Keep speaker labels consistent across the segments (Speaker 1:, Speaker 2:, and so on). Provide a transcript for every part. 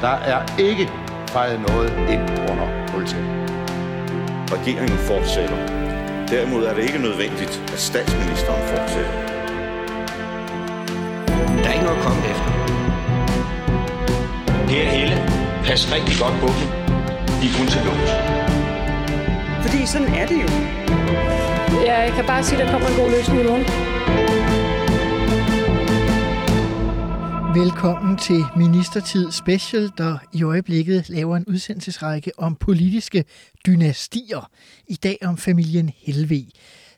Speaker 1: Der er ikke fejret noget ind under politiet.
Speaker 2: Regeringen fortsætter. Derimod er det ikke nødvendigt, at statsministeren fortsætter.
Speaker 3: Der er ikke noget at komme efter. Per Helle, pas rigtig godt på dem. De er kun til lås.
Speaker 4: Fordi sådan er det jo.
Speaker 5: Ja, jeg kan bare sige, at der kommer en god løsning i morgen.
Speaker 6: Velkommen til Ministertid Special, der i øjeblikket laver en udsendelsesrække om politiske dynastier. I dag om familien Helve.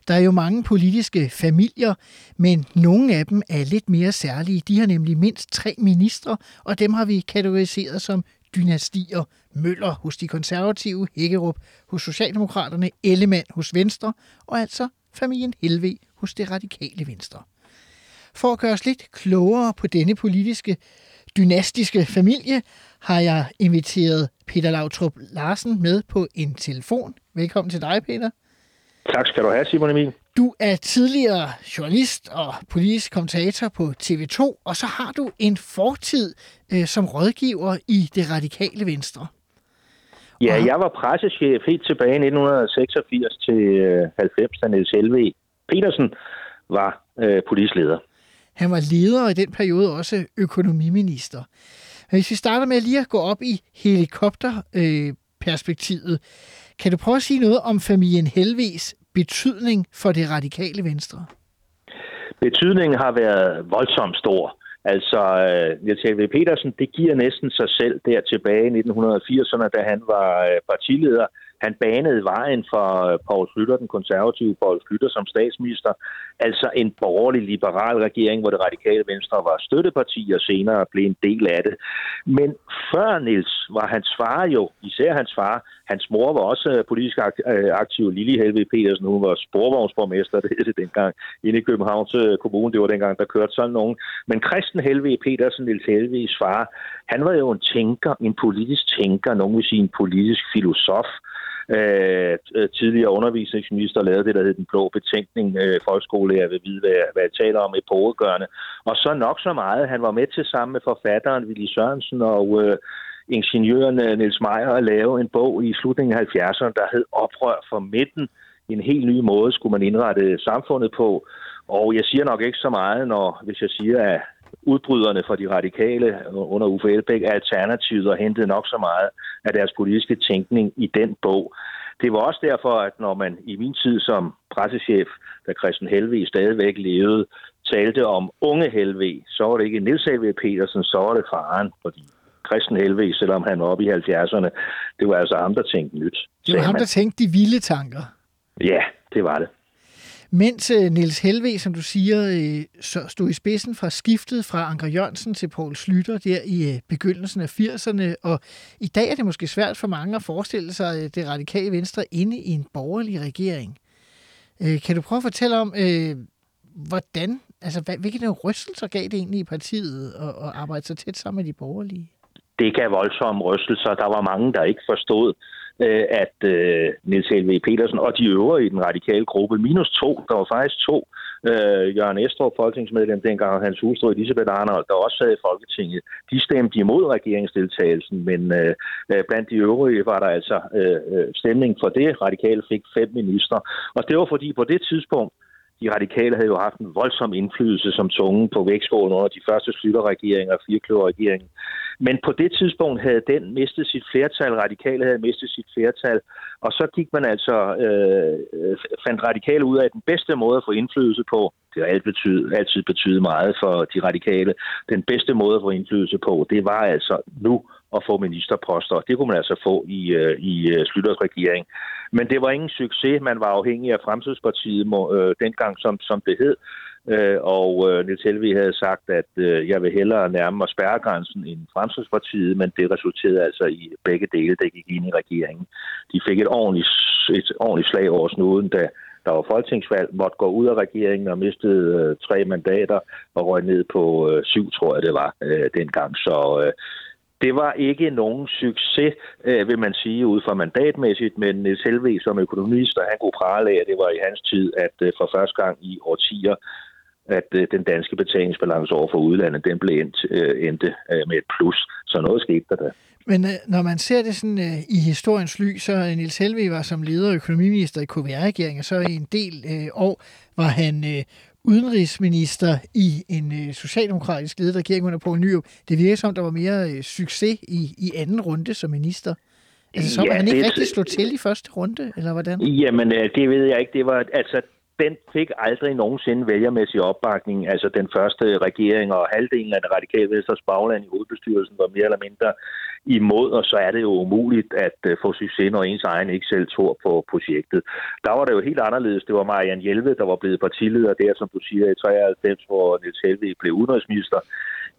Speaker 6: Der er jo mange politiske familier, men nogle af dem er lidt mere særlige. De har nemlig mindst tre ministre, og dem har vi kategoriseret som dynastier. Møller hos de konservative, Hækkerup hos Socialdemokraterne, Ellemann hos Venstre, og altså familien Helve hos det radikale Venstre. For at gøre os lidt klogere på denne politiske dynastiske familie, har jeg inviteret Peter Lautrup Larsen med på en telefon. Velkommen til dig, Peter.
Speaker 7: Tak skal du have, Simon Emil.
Speaker 6: Du er tidligere journalist og politisk kommentator på TV2, og så har du en fortid øh, som rådgiver i det radikale venstre.
Speaker 7: Ja, jeg var pressechef helt tilbage i 1986 til 90, da Niels Helve Petersen var øh, politisk leder.
Speaker 6: Han var leder og i den periode også økonomiminister. Hvis vi starter med lige at gå op i helikopterperspektivet, øh, kan du prøve at sige noget om familien Helves betydning for det radikale venstre?
Speaker 7: Betydningen har været voldsomt stor. Altså, jeg Niels Helve Petersen, det giver næsten sig selv der tilbage i 1980'erne, da han var øh, partileder. Han banede vejen for øh, Poul Slytter, den konservative Poul Slytter som statsminister. Altså en borgerlig liberal regering, hvor det radikale venstre var støtteparti og senere blev en del af det. Men før Nils var hans far jo, især hans far, hans mor var også øh, politisk øh, aktiv, Lili Helve Petersen, hun var sporvognsborgmester, det hed det dengang, inde i Københavns Kommune, det var dengang, der kørte sådan nogen. Men Christen Helve Petersen, Nils Helves far, han var jo en tænker, en politisk tænker, nogen vil sige en politisk filosof, Øh, Øh, øh, tidligere undervisningsminister lavede det, der hed den blå betænkning. Øh, folkeskolelærer vil vide, hvad, hvad jeg taler om i pågørende. Og så nok så meget. Han var med til sammen med forfatteren Willy Sørensen og øh, ingeniøren øh, Niels Meyer at lave en bog i slutningen af 70'erne, der hed Oprør for midten. En helt ny måde skulle man indrette samfundet på. Og jeg siger nok ikke så meget, når, hvis jeg siger, at udbryderne for de radikale under Uffe Elbæk er alternativet og hentede nok så meget af deres politiske tænkning i den bog. Det var også derfor, at når man i min tid som pressechef, da Christian Helve stadigvæk levede, talte om unge Helve, så var det ikke Nils Helve Petersen, så var det faren, fordi Christian Helve, selvom han var oppe i 70'erne, det var altså ham, der tænkte nyt.
Speaker 6: Det var ham, der tænkte de vilde tanker.
Speaker 7: Ja, det var det.
Speaker 6: Mens øh, Niels Helve, som du siger, øh, stod i spidsen fra skiftet fra Anker Jørgensen til Poul Slytter der i øh, begyndelsen af 80'erne, og i dag er det måske svært for mange at forestille sig øh, det radikale venstre inde i en borgerlig regering. Øh, kan du prøve at fortælle om, øh, hvordan, altså hvilke rystelser gav det egentlig i partiet at, at arbejde så tæt sammen med de borgerlige?
Speaker 7: Det gav voldsomme rystelser. Der var mange, der ikke forstod, øh, at øh, Niels Helve Petersen og de øvrige i den radikale gruppe, minus to, der var faktisk to, øh, Jørgen Estrup, folketingsmedlem dengang, og hans hustru Elisabeth Arnold, der også sad i Folketinget, de stemte imod regeringsdeltagelsen, men øh, øh blandt de øvrige var der altså øh, øh stemning for det. Radikale fik fem minister, og det var fordi på det tidspunkt, de radikale havde jo haft en voldsom indflydelse som tunge på vægtskålen under de første slutterregeringer og firekløverregeringen. Men på det tidspunkt havde den mistet sit flertal, radikale havde mistet sit flertal, og så gik man altså, øh, øh fandt radikale ud af den bedste måde at få indflydelse på. Det har altid betydet, altid betydet meget for de radikale. Den bedste måde at få indflydelse på, det var altså nu at få ministerposter. Det kunne man altså få i, øh, i øh, Slytters regering. Men det var ingen succes. Man var afhængig af Fremskridspartiet øh, dengang, som, som det hed. Øh, og øh, Niels Helvig havde sagt, at øh, jeg vil hellere nærme mig spærregrænsen end Fremskridspartiet, men det resulterede altså i begge dele, der gik ind i regeringen. De fik et ordentligt, et ordentligt slag over snuden, da der var folketingsvalg, måtte gå ud af regeringen og mistede øh, tre mandater og røg ned på øh, syv, tror jeg det var øh, dengang. Så øh, det var ikke nogen succes, øh, vil man sige, ud fra mandatmæssigt, men Niels Helve som økonomist, og han kunne prale af, at det var i hans tid, at øh, for første gang i årtier at øh, den danske betalingsbalance over for udlandet, den blev endt, øh, endte øh, med et plus. Så noget skete der da.
Speaker 6: Men øh, når man ser det sådan øh, i historiens lys, så øh, Niels Helvig var som leder og økonomiminister i KVR-regeringen, så i en del øh, år var han øh, udenrigsminister i en øh, socialdemokratisk ledet regering under Poul Nyrup. Det virker som, der var mere øh, succes i, i anden runde som minister. Altså, så
Speaker 7: Ja,
Speaker 6: han ikke
Speaker 7: det-
Speaker 6: rigtig slå til i første runde, eller hvordan?
Speaker 7: Jamen, øh, det ved jeg ikke. Det var, altså, den fik aldrig nogensinde vælgermæssig opbakning. Altså, den første regering og halvdelen af det radikale Venstres bagland i hovedbestyrelsen var mere eller mindre imod, og så er det jo umuligt at øh, få succes, når ens egen ikke selv tror på projektet. Der var det jo helt anderledes. Det var Marianne Hjelved, der var blevet partileder der, som du siger, i 93, hvor Niels Helvig blev udenrigsminister.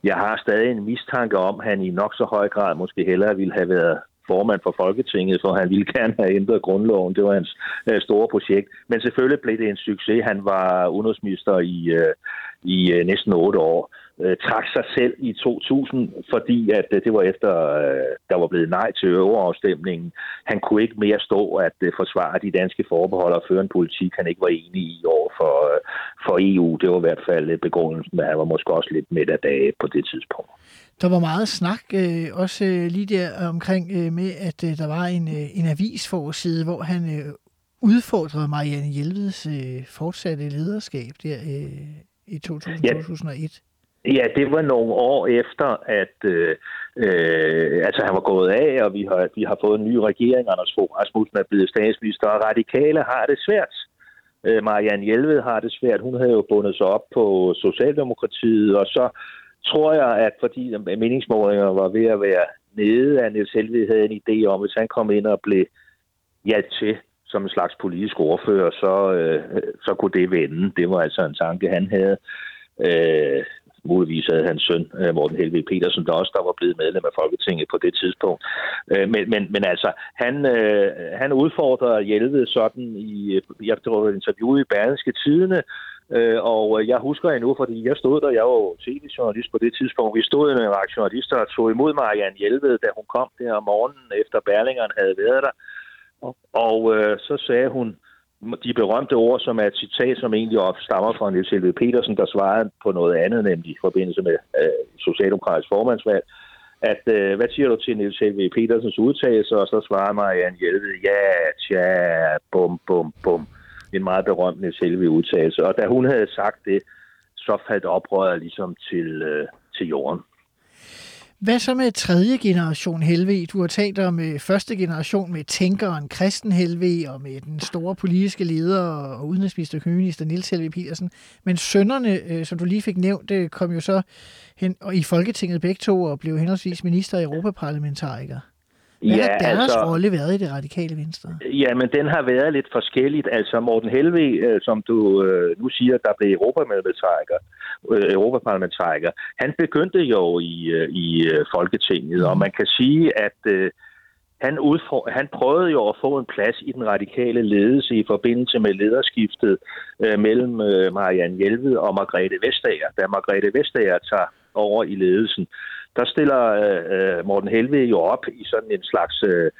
Speaker 7: Jeg har stadig en mistanke om, at han i nok så høj grad måske hellere ville have været formand for Folketinget, for han ville gerne have ændret grundloven. Det var hans øh, store projekt. Men selvfølgelig blev det en succes. Han var udenrigsminister i, øh, i øh, næsten otte år. Øh, trak sig selv i 2000, fordi at øh, det var efter, øh, der var blevet nej til øverafstemningen. Han kunne ikke mere stå at øh, forsvare de danske forbehold og føre en politik, han ikke var enig i over for, øh, for EU. Det var i hvert fald øh, begrundelsen, men han var måske også lidt midt af dage på det tidspunkt.
Speaker 6: Der var meget snak, øh, også øh, lige der omkring øh, med, at øh, der var en, øh, en avisforside, hvor han øh, udfordrede Marianne Hjelveds øh, fortsatte lederskab der øh, i 2000,
Speaker 7: Ja.
Speaker 6: 2001.
Speaker 7: Ja, det var nogle år efter, at øh, øh, altså han var gået af, og vi har, vi har fået en ny regering. Anders Fogh Rasmussen er blevet statsminister, og radikale har det svært. Øh, Marianne Hjelved har det svært. Hun havde jo bundet sig op på Socialdemokratiet, og så tror jeg, at fordi meningsmålinger var ved at være nede, at Niels Helved havde en idé om, hvis han kom ind og blev hjalp til som en slags politisk ordfører, så, øh, så kunne det vende. Det var altså en tanke, han havde. Øh, muligvis havde hans søn, øh, Morten Helvig Petersen, der også der var blevet medlem af Folketinget på det tidspunkt. Øh, men, men, men altså, han, øh, han udfordrede Hjelved sådan i, jeg tror, et interview i Berlingske Tidene, Øh, og jeg husker endnu, fordi jeg stod der, jeg var jo tv-journalist på det tidspunkt, vi stod med en række journalister og tog imod Marianne Hjelved, da hun kom der om morgenen, efter Berlingeren havde været der. Og, og øh, så sagde hun de berømte ord, som er et citat, som egentlig stammer fra Niels Helve Petersen, der svarede på noget andet, nemlig i forbindelse med øh, Socialdemokratisk formandsvalg, at øh, hvad siger du til Niels Helve Petersens udtalelse, og så svarer Marianne Hjelved, ja, tja, bum, bum, bum. En meget berømt Niels Helved udtalelse. Og da hun havde sagt det, så faldt oprøret ligesom til, øh, til jorden.
Speaker 6: Hvad så med tredje generation Helve? Du har talt om øh, første generation med tænkeren Christen Helve og med den store politiske leder og udenrigsminister og økonomiminister Niels Helve Petersen. Men sønnerne, øh, som du lige fik nævnt, øh, kom jo så hen og i Folketinget begge to og blev henholdsvis minister og europaparlamentariker. Hvad ja, har deres altså, rolle været i det radikale venstre?
Speaker 7: Ja, men den har været lidt forskelligt. Altså Morten Helve, øh, som du øh, nu siger, der blev europaparlamentariker, øh, europaparlamentariker, han begyndte jo i, øh, i øh, Folketinget, mm. og man kan sige, at øh, han, udfor, han prøvede jo at få en plads i den radikale ledelse i forbindelse med lederskiftet øh, mellem øh, Marianne Hjelved og Margrethe Vestager. Da Margrethe Vestager tager over i ledelsen, der stiller øh, Morten Helved jo op i sådan en slags øh,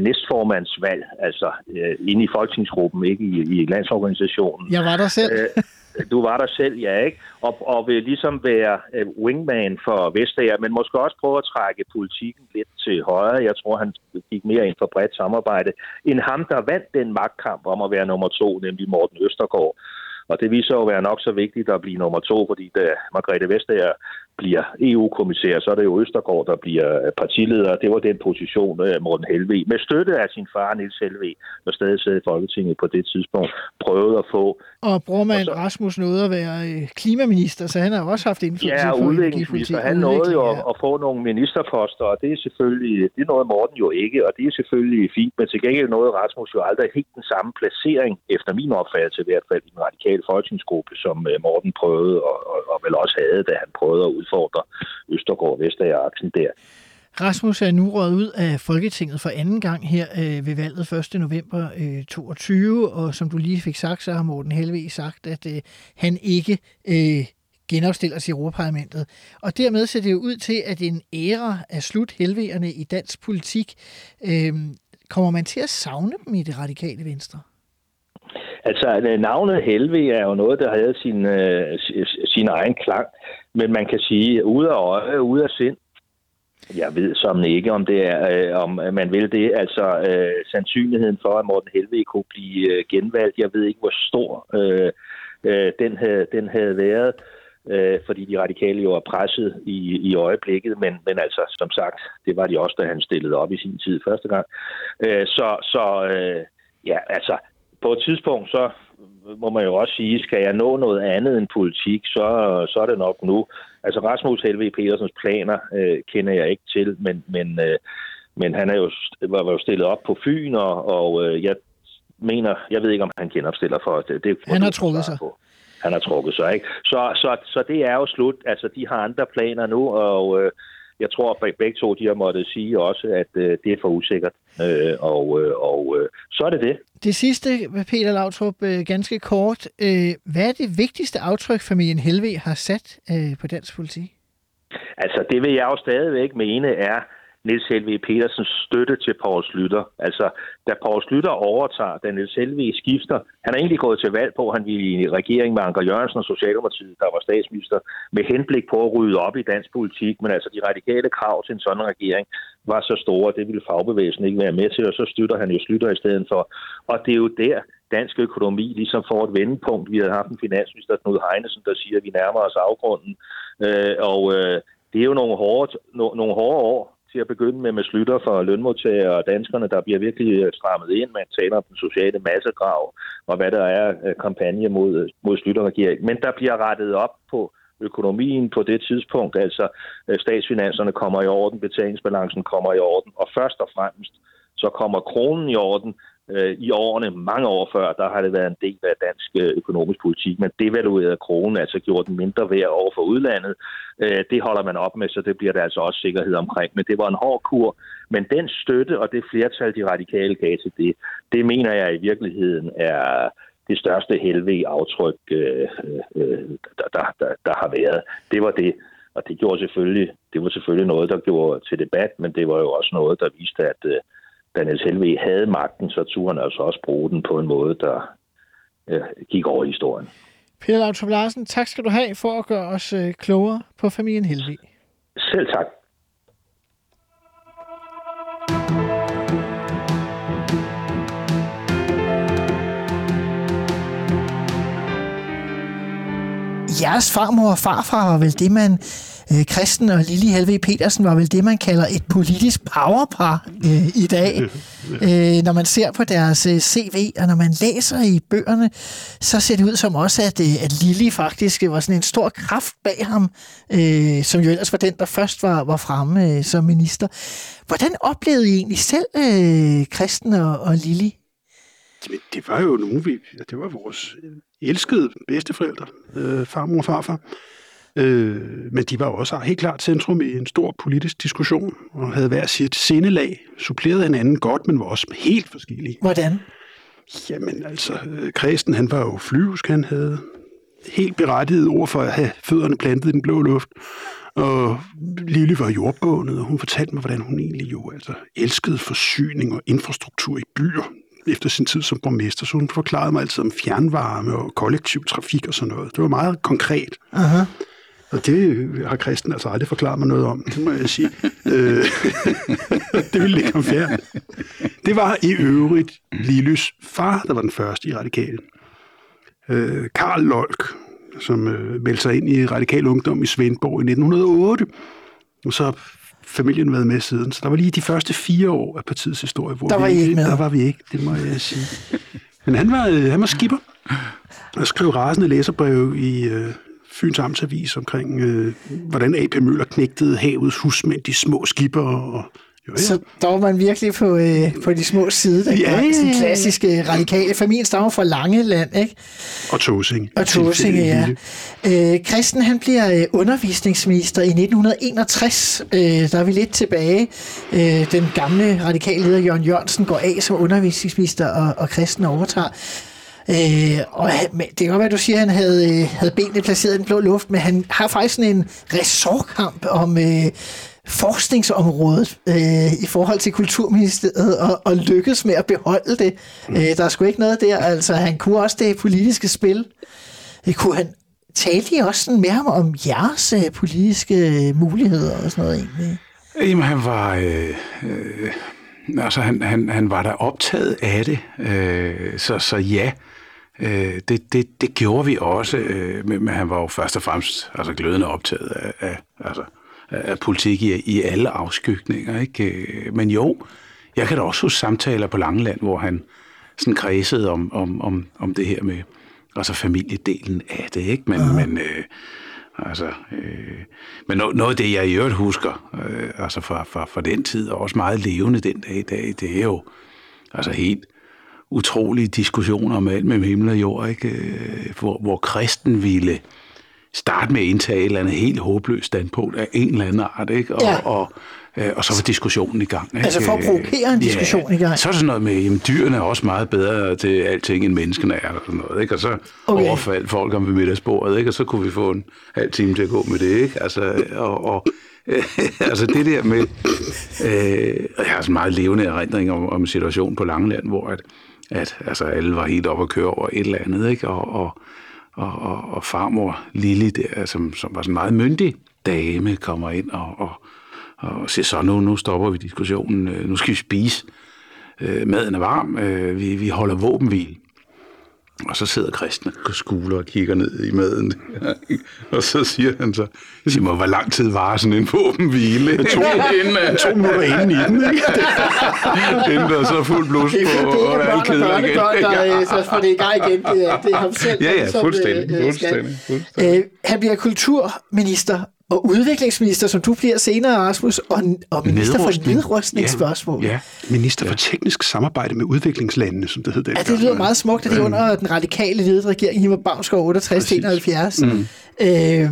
Speaker 7: næstformandsvalg, altså øh, inde i folketingsgruppen, ikke i, i landsorganisationen.
Speaker 6: Jeg var der selv.
Speaker 7: Øh, du var der selv, ja, ikke? Og, og vil ligesom være øh, wingman for Vestager, men måske også prøve at trække politikken lidt til højre. Jeg tror, han gik mere ind for bredt samarbejde, end ham, der vandt den magtkamp om at være nummer to, nemlig Morten Østergaard. Og det viser jo at være nok så vigtigt at blive nummer to, fordi da Margrethe Vestager bliver EU-kommissær, så er det jo Østergaard, der bliver partileder. Det var den position, Morten Helve, med støtte af sin far, Nils Helve, der stadig sad i Folketinget på det tidspunkt, prøvede at få.
Speaker 6: Og Brormand så... Rasmus nåede at være øh, klimaminister, så han har også haft indflydelse
Speaker 7: ja,
Speaker 6: på
Speaker 7: udviklingsminister. Han nåede jo ja. at få nogle ministerposter, og det er selvfølgelig, det noget Morten jo ikke, og det er selvfølgelig fint, men til gengæld nåede Rasmus jo aldrig helt den samme placering, efter min opfattelse i hvert fald, i den radikale folketingsgruppe, som øh, Morten prøvede, og, og, og vel også havde, da han prøvede at udfordre Østergaard Vestager-aksen der.
Speaker 6: Rasmus er nu røget ud af Folketinget for anden gang her øh, ved valget 1. november øh, 22, og som du lige fik sagt, så har Morten Helve sagt, at øh, han ikke øh, genopstiller til Europaparlamentet. Og dermed ser det jo ud til, at en æra er slut helvegerne i dansk politik. Øh, kommer man til at savne dem i det radikale venstre?
Speaker 7: Altså, øh, navnet Helve er jo noget, der havde sin, øh, sin egen klang. Men man kan sige, ude af øje, ude af sind. Jeg ved som ikke, om det er, øh, om man vil det. Altså, øh, sandsynligheden for, at Morten Helve kunne blive øh, genvalgt, jeg ved ikke, hvor stor øh, øh, den, havde, den havde været øh, fordi de radikale jo er presset i, i øjeblikket, men, men altså, som sagt, det var de også, da han stillede op i sin tid første gang. Øh, så så øh, ja, altså, på et tidspunkt, så må man jo også sige, skal jeg nå noget andet end politik, så, så er det nok nu. Altså Rasmus Helve Petersens planer øh, kender jeg ikke til, men, men, øh, men han er jo, var, var jo stillet op på Fyn, og, og øh, jeg mener, jeg ved ikke, om han genopstiller for det. det
Speaker 6: han har trukket sig.
Speaker 7: På han har trukket sig. Ikke? Så, så, så det er jo slut. Altså, de har andre planer nu, og øh, jeg tror, at begge to de har måttet sige også, at øh, det er for usikkert. Øh, og øh, og øh, så er det det.
Speaker 6: Det sidste, Peter Lautrup, øh, ganske kort. Øh, hvad er det vigtigste aftryk, familien Helve har sat øh, på dansk politik?
Speaker 7: Altså, det vil jeg jo stadigvæk mene er, Niels Helve Petersens støtte til Poul Slytter. Altså, da Poul Slytter overtager, da Niels Helve skifter, han er egentlig gået til valg på, at han ville i regering med Anker Jørgensen og Socialdemokratiet, der var statsminister, med henblik på at rydde op i dansk politik. Men altså, de radikale krav til en sådan regering var så store, det ville fagbevægelsen ikke være med til, og så støtter han jo Slytter i stedet for. Og det er jo der, dansk økonomi ligesom får et vendepunkt. Vi har haft en finansminister, Knud Heinesen, der siger, at vi nærmer os afgrunden. Øh, og øh, det er jo nogle hårde, no, nogle hårde år, til at begynde med med slutter for lønmodtagere og danskerne, der bliver virkelig øh, strammet ind. Man taler om den sociale massegrav og hvad der er øh, kampagne mod, øh, mod slutterregeringen. Men der bliver rettet op på økonomien på det tidspunkt. Altså statsfinanserne kommer i orden, betalingsbalancen kommer i orden, og først og fremmest så kommer kronen i orden, øh, i årene, mange år før, der har det været en del af dansk øh, økonomisk politik. Men devaluerede kronen, altså gjorde den mindre værd over for udlandet, øh, det holder man op med, så det bliver der altså også sikkerhed omkring. Men det var en hård kur. Men den støtte og det flertal, de radikale gav til det, det mener jeg i virkeligheden er det største helvede aftryk, øh, øh, der, der, der, der har været. Det var det. Og det gjorde selvfølgelig, det var selvfølgelig noget, der gjorde til debat, men det var jo også noget, der viste, at øh, da Niels Helve havde magten, så turde han altså også bruge den på en måde, der øh, gik over i historien.
Speaker 6: Peter Lautrup Larsen, tak skal du have for at gøre os øh, klogere på familien Helve.
Speaker 7: Selv tak.
Speaker 6: Jeres farmor og farfar var vel det, man øh, Kristen og Lili Helve Petersen var vel det, man kalder et politisk powerpar øh, i dag. øh, når man ser på deres øh, CV, og når man læser i bøgerne, så ser det ud som også, at, øh, at Lili faktisk var sådan en stor kraft bag ham, øh, som jo ellers var den, der først var, var fremme øh, som minister. Hvordan oplevede I egentlig selv øh, Kristen og, og Lili?
Speaker 8: Det var jo nogen, vi, det var vores elskede bedsteforældre, øh, farmor og farfar. Øh, men de var også helt klart centrum i en stor politisk diskussion, og havde hver sit sindelag, suppleret hinanden godt, men var også helt forskellige.
Speaker 6: Hvordan?
Speaker 8: Jamen altså, Kristen han var jo flyvsk, han havde helt berettiget ord for at have fødderne plantet i den blå luft. Og Lille var jordbånet, og hun fortalte mig, hvordan hun egentlig jo altså elskede forsyning og infrastruktur i byer efter sin tid som borgmester. Så hun forklarede mig altid om fjernvarme og kollektiv trafik og sådan noget. Det var meget konkret.
Speaker 6: Aha.
Speaker 8: Og det har Kristen altså aldrig forklaret mig noget om, det må jeg sige. Øh, det ville ikke komme færd. Det var i øvrigt Lillys far, der var den første i Radikale. Øh, Karl Lolk, som øh, meldte sig ind i Radikal Ungdom i Svendborg i 1908. Og så har familien været med siden. Så der var lige de første fire år af partiets historie, hvor
Speaker 6: der var
Speaker 8: vi,
Speaker 6: ikke med.
Speaker 8: der var vi ikke, det må jeg sige. Men han var, han var skipper og skrev rasende læserbreve i, Fyns Amtsavis omkring, øh, hvordan A.P. Møller knægtede havets husmænd, de små skipper og
Speaker 6: jo, ja. Så der var man virkelig på, øh, på de små side. Der ja, ja, ja. Klassiske radikale. Familien stammer fra Langeland, ikke?
Speaker 8: Og Tåsing.
Speaker 6: Og Tåsing, ja. Øh, Christen, han bliver øh, undervisningsminister i 1961. Øh, der er vi lidt tilbage. Øh, den gamle radikale leder Jørgen Jørgensen går af som undervisningsminister, og, og Christen overtager. Øh, og det kan godt være, du siger, at han havde, øh, havde benene placeret i den blå luft, men han har faktisk sådan en ressortkamp om, øh, forskningsområdet øh, i forhold til Kulturministeriet og, og lykkes med at beholde det. Mm. Øh, der er sgu ikke noget der. Altså, han kunne også det politiske spil. Øh, kunne han talte I også sådan mere om jeres øh, politiske muligheder og sådan noget egentlig?
Speaker 9: Jamen, han var... Øh, øh, altså, han, han, han var da optaget af det. Øh, så, så ja, øh, det, det, det gjorde vi også. Øh, men, han var jo først og fremmest altså, glødende optaget af, af, altså, af politik i, i alle afskygninger. Ikke? Øh, men jo, jeg kan da også huske samtaler på Langeland, hvor han sådan kredsede om, om, om, om det her med altså familiedelen af det. Ikke? Men, uh-huh. men øh, Altså, øh, men noget, noget af det, jeg i øvrigt husker, øh, altså fra, fra, fra den tid, og også meget levende den dag i dag, det er jo altså helt utrolige diskussioner om alt med himmel og jord, ikke? Øh, hvor, hvor kristen ville starte med at indtage et eller andet helt håbløst standpunkt af en eller anden art, ikke? Og,
Speaker 6: Ja.
Speaker 9: og, øh, og så var diskussionen i gang. Ikke?
Speaker 6: Altså for at provokere en diskussion i gang.
Speaker 9: Så er det sådan noget med, jamen dyrene er også meget bedre til alting, end menneskene er, og sådan noget, ikke? Og så
Speaker 6: Okay.
Speaker 9: overfaldt folk om ved middagsbordet, ikke? Og så kunne vi få en halv time til at gå med det, ikke? Altså, og, og altså det der med, øh, jeg har sådan meget levende erindring om, om situationen på Langeland, hvor at, at altså, alle var helt oppe at køre over et eller andet, ikke? Og, og, og, og, og farmor Lille, der, som, som var sådan en meget myndig dame, kommer ind og, og, og siger så, nu, nu stopper vi diskussionen, øh, nu skal vi spise, øh, maden er varm, øh, vi, vi holder våbenhvil. Og så sidder kristne og skuler og kigger ned i maden. og så siger han så, sig mig, hvor lang tid var sådan en våbenhvile? To, inden, øh,
Speaker 8: To minutter inden i den, ikke?
Speaker 9: inden der så er fuld blus
Speaker 6: Det er,
Speaker 9: på,
Speaker 6: det er
Speaker 9: og
Speaker 6: ikke
Speaker 9: alle
Speaker 6: børn og
Speaker 9: keder igen.
Speaker 6: børnebørn, der øh, så får det i gang igen. Det er, det er ham selv.
Speaker 9: Ja, ja, fuldstændig,
Speaker 6: øh, skal.
Speaker 9: fuldstændig, fuldstændig.
Speaker 6: Øh, han bliver kulturminister og udviklingsminister, som du bliver senere, Rasmus, og, og minister for
Speaker 9: Nedrustning.
Speaker 6: nedrustningsspørgsmål.
Speaker 9: Ja, ja.
Speaker 8: Minister for teknisk samarbejde med udviklingslandene, som det hed den.
Speaker 6: Ja, det lyder meget smukt, at det er under den radikale ledede regering, Himmel Bavnsgaard 68-71. Mm. Øh,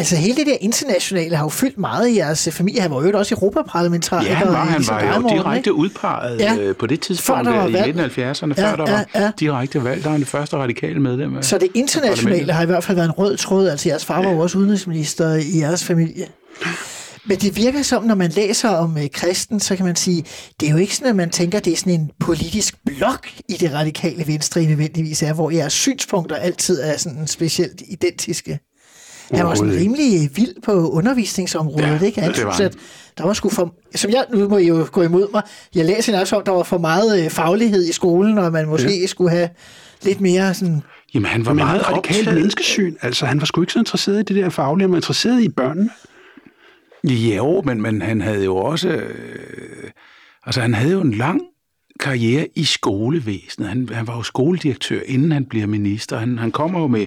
Speaker 6: altså hele det der internationale har jo fyldt meget i jeres familie. Han var jo også europaparlamentariker.
Speaker 9: Ja, han var, han var jo direkte
Speaker 6: ikke?
Speaker 9: udpeget
Speaker 6: Ja.
Speaker 9: ja. på det tidspunkt
Speaker 6: Før der var
Speaker 9: i 1970'erne,
Speaker 6: Ja,
Speaker 9: før der var
Speaker 6: ja, ja.
Speaker 9: direkte valg. Der var det første radikale medlem af
Speaker 6: Så det internationale har i hvert fald været en rød tråd. Altså jeres far var jo også udenrigsminister i jeres familie. Men det virker som, når man læser om øh, kristen, så kan man sige, det er jo ikke sådan, at man tænker, det er sådan en politisk blok i det radikale venstre, I nødvendigvis er, hvor jeres synspunkter altid er sådan specielt identiske. Han var sådan rimelig vild på undervisningsområdet,
Speaker 9: Ja,
Speaker 6: ikke? Han
Speaker 9: det var
Speaker 6: synes, at der var sgu for, som jeg, nu må I jo gå imod mig, jeg læser også om, der var for meget øh, faglighed i skolen, og man måske ja. skulle have lidt mere sådan
Speaker 9: Jamen, han var meget
Speaker 8: radikalt
Speaker 9: optaget.
Speaker 8: menneskesyn. Altså, han var sgu ikke så interesseret i det der faglige, han var interesseret i børnene.
Speaker 9: Ja, jo, men, men han havde jo også... Øh, altså, han havde jo en lang karriere i skolevæsenet. Han, han var jo skoledirektør, inden han bliver minister. Han, han kommer jo med,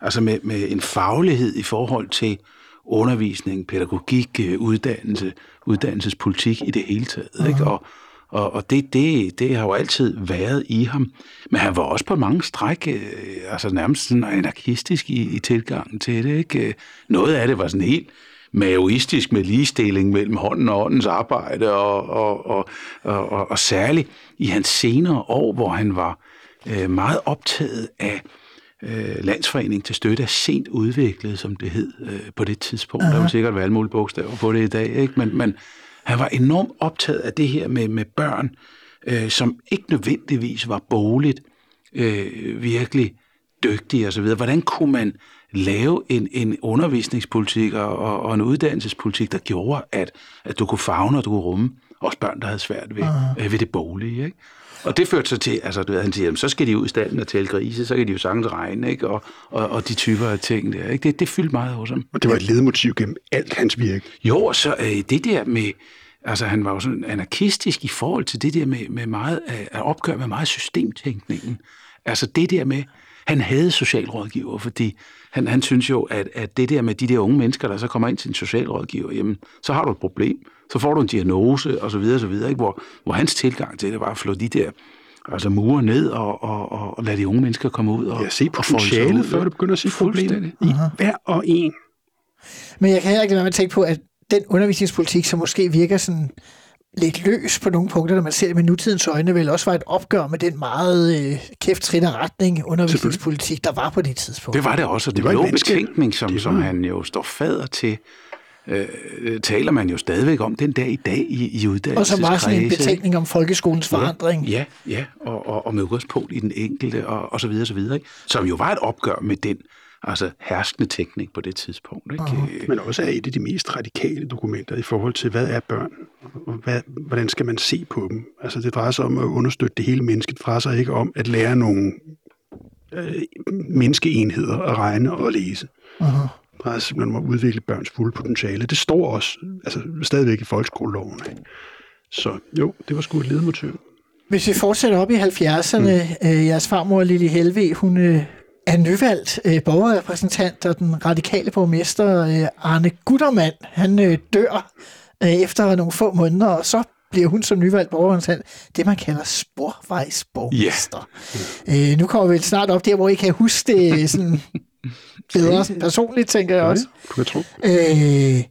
Speaker 9: altså med, med en faglighed i forhold til undervisning, pædagogik, øh, uddannelse, uddannelsespolitik i det hele taget. Ikke? Og, og, og det, det, det har jo altid været i ham. Men han var også på mange stræk, øh, altså nærmest sådan anarkistisk i, i tilgangen til det. Ikke? Noget af det var sådan helt maoistisk med ligestilling mellem hånden og åndens arbejde, og, og, og, og, og, og særligt i hans senere år, hvor han var øh, meget optaget af øh, landsforening til støtte af sent udviklet, som det hed øh, på det tidspunkt. Uh-huh. Der vil sikkert være alle mulige bogstaver på det i dag, ikke? Men, men han var enormt optaget af det her med, med børn, øh, som ikke nødvendigvis var boligt øh, virkelig dygtige osv. Hvordan kunne man lave en, en undervisningspolitik og, og, og en uddannelsespolitik, der gjorde, at, at du kunne fagne og du kunne rumme også børn, der havde svært ved, uh-huh. øh, ved det bolige, ikke? Og det førte så til, altså du ved, han siger, jamen, så skal de ud i standen og tælle grise, så kan de jo sagtens regne, ikke? Og, og, og de typer af ting der, ikke? Det, det fyldte meget hos ham.
Speaker 8: Og det var et ledmotiv gennem alt hans virke.
Speaker 9: Jo, og så øh, det der med, altså han var jo sådan anarkistisk i forhold til det der med, med meget, at opgøre med meget systemtænkningen. Altså det der med, han havde socialrådgiver, fordi han, han synes jo, at, at det der med de der unge mennesker, der så kommer ind til en socialrådgiver, jamen, så har du et problem, så får du en diagnose, og så videre, og så videre, ikke? Hvor, hvor hans tilgang til det var at slå de der altså mure ned og, og, og, og lade de unge mennesker komme ud og,
Speaker 8: Jeg se potentialet,
Speaker 9: ud,
Speaker 8: før du begynder at se problemet i hver og en.
Speaker 6: Men jeg kan heller ikke lade være med at tænke på, at den undervisningspolitik, som måske virker sådan lidt løs på nogle punkter, når man ser det med nutidens øjne, vel også var et opgør med den meget øh, kæftrit retning undervisningspolitik, der var på det tidspunkt.
Speaker 9: Det var det også, og det,
Speaker 8: Det var
Speaker 9: var
Speaker 8: venskab.
Speaker 9: betænkning, som,
Speaker 8: Det
Speaker 9: som
Speaker 8: var-
Speaker 9: han jo står fader til, øh, taler man jo stadigvæk om den dag i dag i, i uddannelseskredse.
Speaker 6: Og så var sådan en betænkning om folkeskolens forandring.
Speaker 9: Ja, ja og, og, og med udgangspunkt i den enkelte, og, og så videre, så videre. Ikke? Som jo var et opgør med den altså herskende teknik på det tidspunkt. Ikke? Uh-huh.
Speaker 8: Men også er et af de mest radikale dokumenter i forhold til, hvad er børn, og hvad, hvordan skal man se på dem. Altså det drejer sig om at understøtte det hele menneske. Det drejer sig ikke om at lære nogle øh, menneskeenheder at regne og læse. Uh-huh. Det drejer sig simpelthen om at udvikle børns fulde potentiale. Det står også altså, stadigvæk i folkeskoleloven. Ikke? Så jo, det var sgu et ledmotiv.
Speaker 6: Hvis vi fortsætter op i 70'erne, mm. øh, jeres farmor Lille Helve, hun øh, er nyvalgt øh, borgerrepræsentant, og den radikale borgmester øh, Arne Guttermand, han øh, dør øh, efter nogle få måneder, og så bliver hun som nyvalgt borgerrepræsentant det, man kalder sporvejsborgmester. Yeah. Øh, nu kommer vi snart op der, hvor I kan huske det sådan bedre sådan personligt, tænker jeg også.
Speaker 8: Ja, kan tro.
Speaker 6: Øh,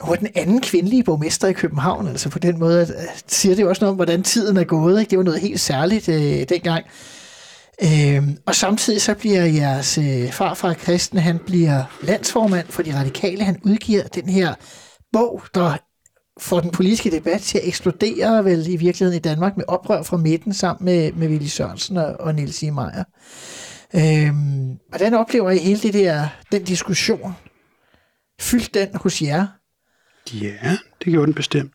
Speaker 6: hun er den anden kvindelige borgmester i København, altså på den måde, at, at siger det jo også noget om, hvordan tiden er gået. Ikke? Det var noget helt særligt øh, dengang. Øh, og samtidig så bliver jeres øh, farfar Kristen, han bliver landsformand for de radikale. Han udgiver den her bog, der får den politiske debat til at eksplodere vel i virkeligheden i Danmark med oprør fra midten sammen med, med Willy Sørensen og, og Niels E. Meyer. Øh, hvordan oplever I hele det der, den diskussion? Fyldt den hos jer?
Speaker 8: Ja, det gjorde den bestemt.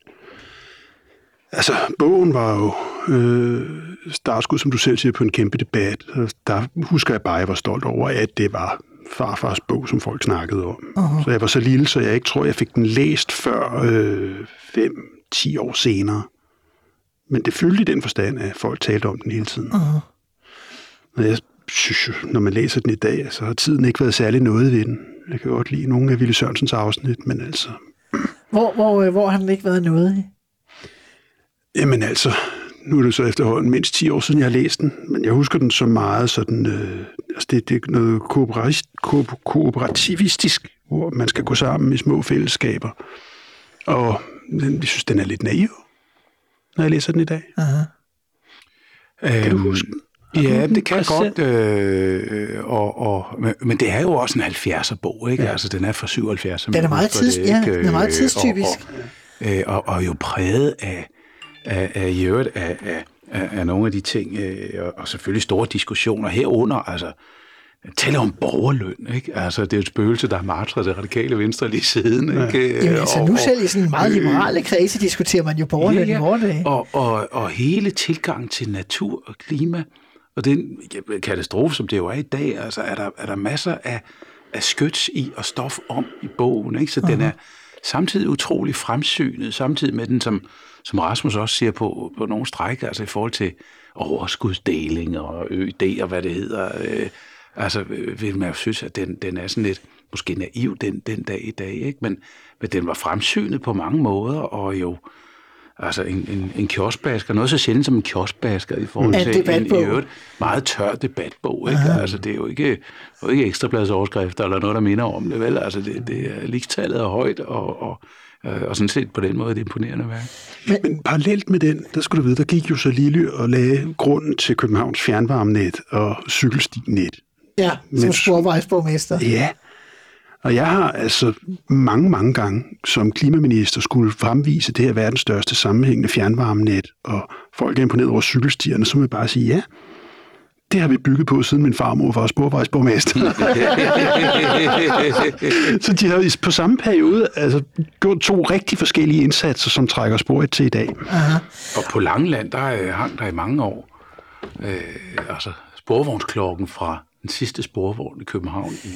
Speaker 8: Altså, bogen var jo øh, startskud, som du selv siger, på en kæmpe debat. Der husker jeg bare, at jeg var stolt over, at det var farfars bog, som folk snakkede om. Uh-huh. Så jeg var så lille, så jeg ikke tror, jeg fik den læst før øh, 5-10 år senere. Men det fyldte i den forstand, at folk talte om den hele tiden. Uh-huh. Og jeg synes jo, når man læser den i dag, så har tiden ikke været særlig noget ved den. Jeg kan godt lide nogle af Ville Sørensens afsnit, men altså...
Speaker 6: Hvor, hvor, hvor har den ikke været noget i?
Speaker 8: Jamen altså, nu er det så efterhånden mindst 10 år siden, jeg har læst den, men jeg husker den så meget sådan, øh, altså det, det er noget ko- kooperativistisk, hvor man skal gå sammen i små fællesskaber. Og jeg synes, den er lidt naiv, når jeg læser den i dag.
Speaker 6: Uh-huh.
Speaker 8: Kan du huske den?
Speaker 9: Ja, det kan jeg godt. Øh, og, og, men, men det er jo også en 70'er bog, ikke? Ja. Altså, den er fra 77.
Speaker 6: Den er meget, tids, det, ja, den er meget tidstypisk.
Speaker 9: Og, og, og, og jo præget af, af, af, i øvrigt af, af, af, af nogle af de ting, øh, og, og selvfølgelig store diskussioner herunder, altså taler om borgerløn, ikke? Altså, det er et spøgelse, der er martret det radikale venstre lige siden, ikke?
Speaker 6: Jamen, altså, nu selv i sådan en meget liberale kredse diskuterer man jo borgerløn ja, ja. i dage.
Speaker 9: Og, og, og hele tilgang til natur og klima, og den katastrofe, som det jo er i dag, altså er der, er der masser af, af skyts i og stof om i bogen, ikke? Så uh-huh. den er samtidig utrolig fremsynet, samtidig med den, som, som Rasmus også siger på, på nogle stræk, altså i forhold til overskudsdeling og ØD og hvad det hedder, øh, altså øh, vil man jo synes, at den, den er sådan lidt måske naiv den, den dag i dag, ikke? Men, men den var fremsynet på mange måder, og jo altså en, en, en kioskbasker, noget så sjældent som en kioskbasker i forhold
Speaker 6: En
Speaker 9: til en, i øvrigt meget tør debatbog, ikke? Altså det er jo ikke, det jo ikke ekstrabladsoverskrifter eller noget, der minder om det, vel? Altså det, det er ligestallet er højt, og, og, øh, og sådan set på den måde et imponerende værk.
Speaker 8: Men, men parallelt med den, der skulle du vide, der gik jo så Lille og lagde grunden til Københavns fjernvarmenet og cykelstinet.
Speaker 6: Ja, som
Speaker 8: Mens-
Speaker 6: sporvejsborgmester.
Speaker 8: Ja, og jeg har altså mange, mange gange som klimaminister skulle fremvise det her verdens største sammenhængende fjernvarmenet, og folk er imponeret over cykelstierne, så må jeg bare sige, ja, det har vi bygget på, siden min farmor var sporvejsborgmester. så de har i- på samme periode altså, gjort to rigtig forskellige indsatser, som trækker sporet til i dag.
Speaker 9: Og på Langeland, der øh, hang der i mange år øh, altså sporvognsklokken fra den sidste sporvogn i København i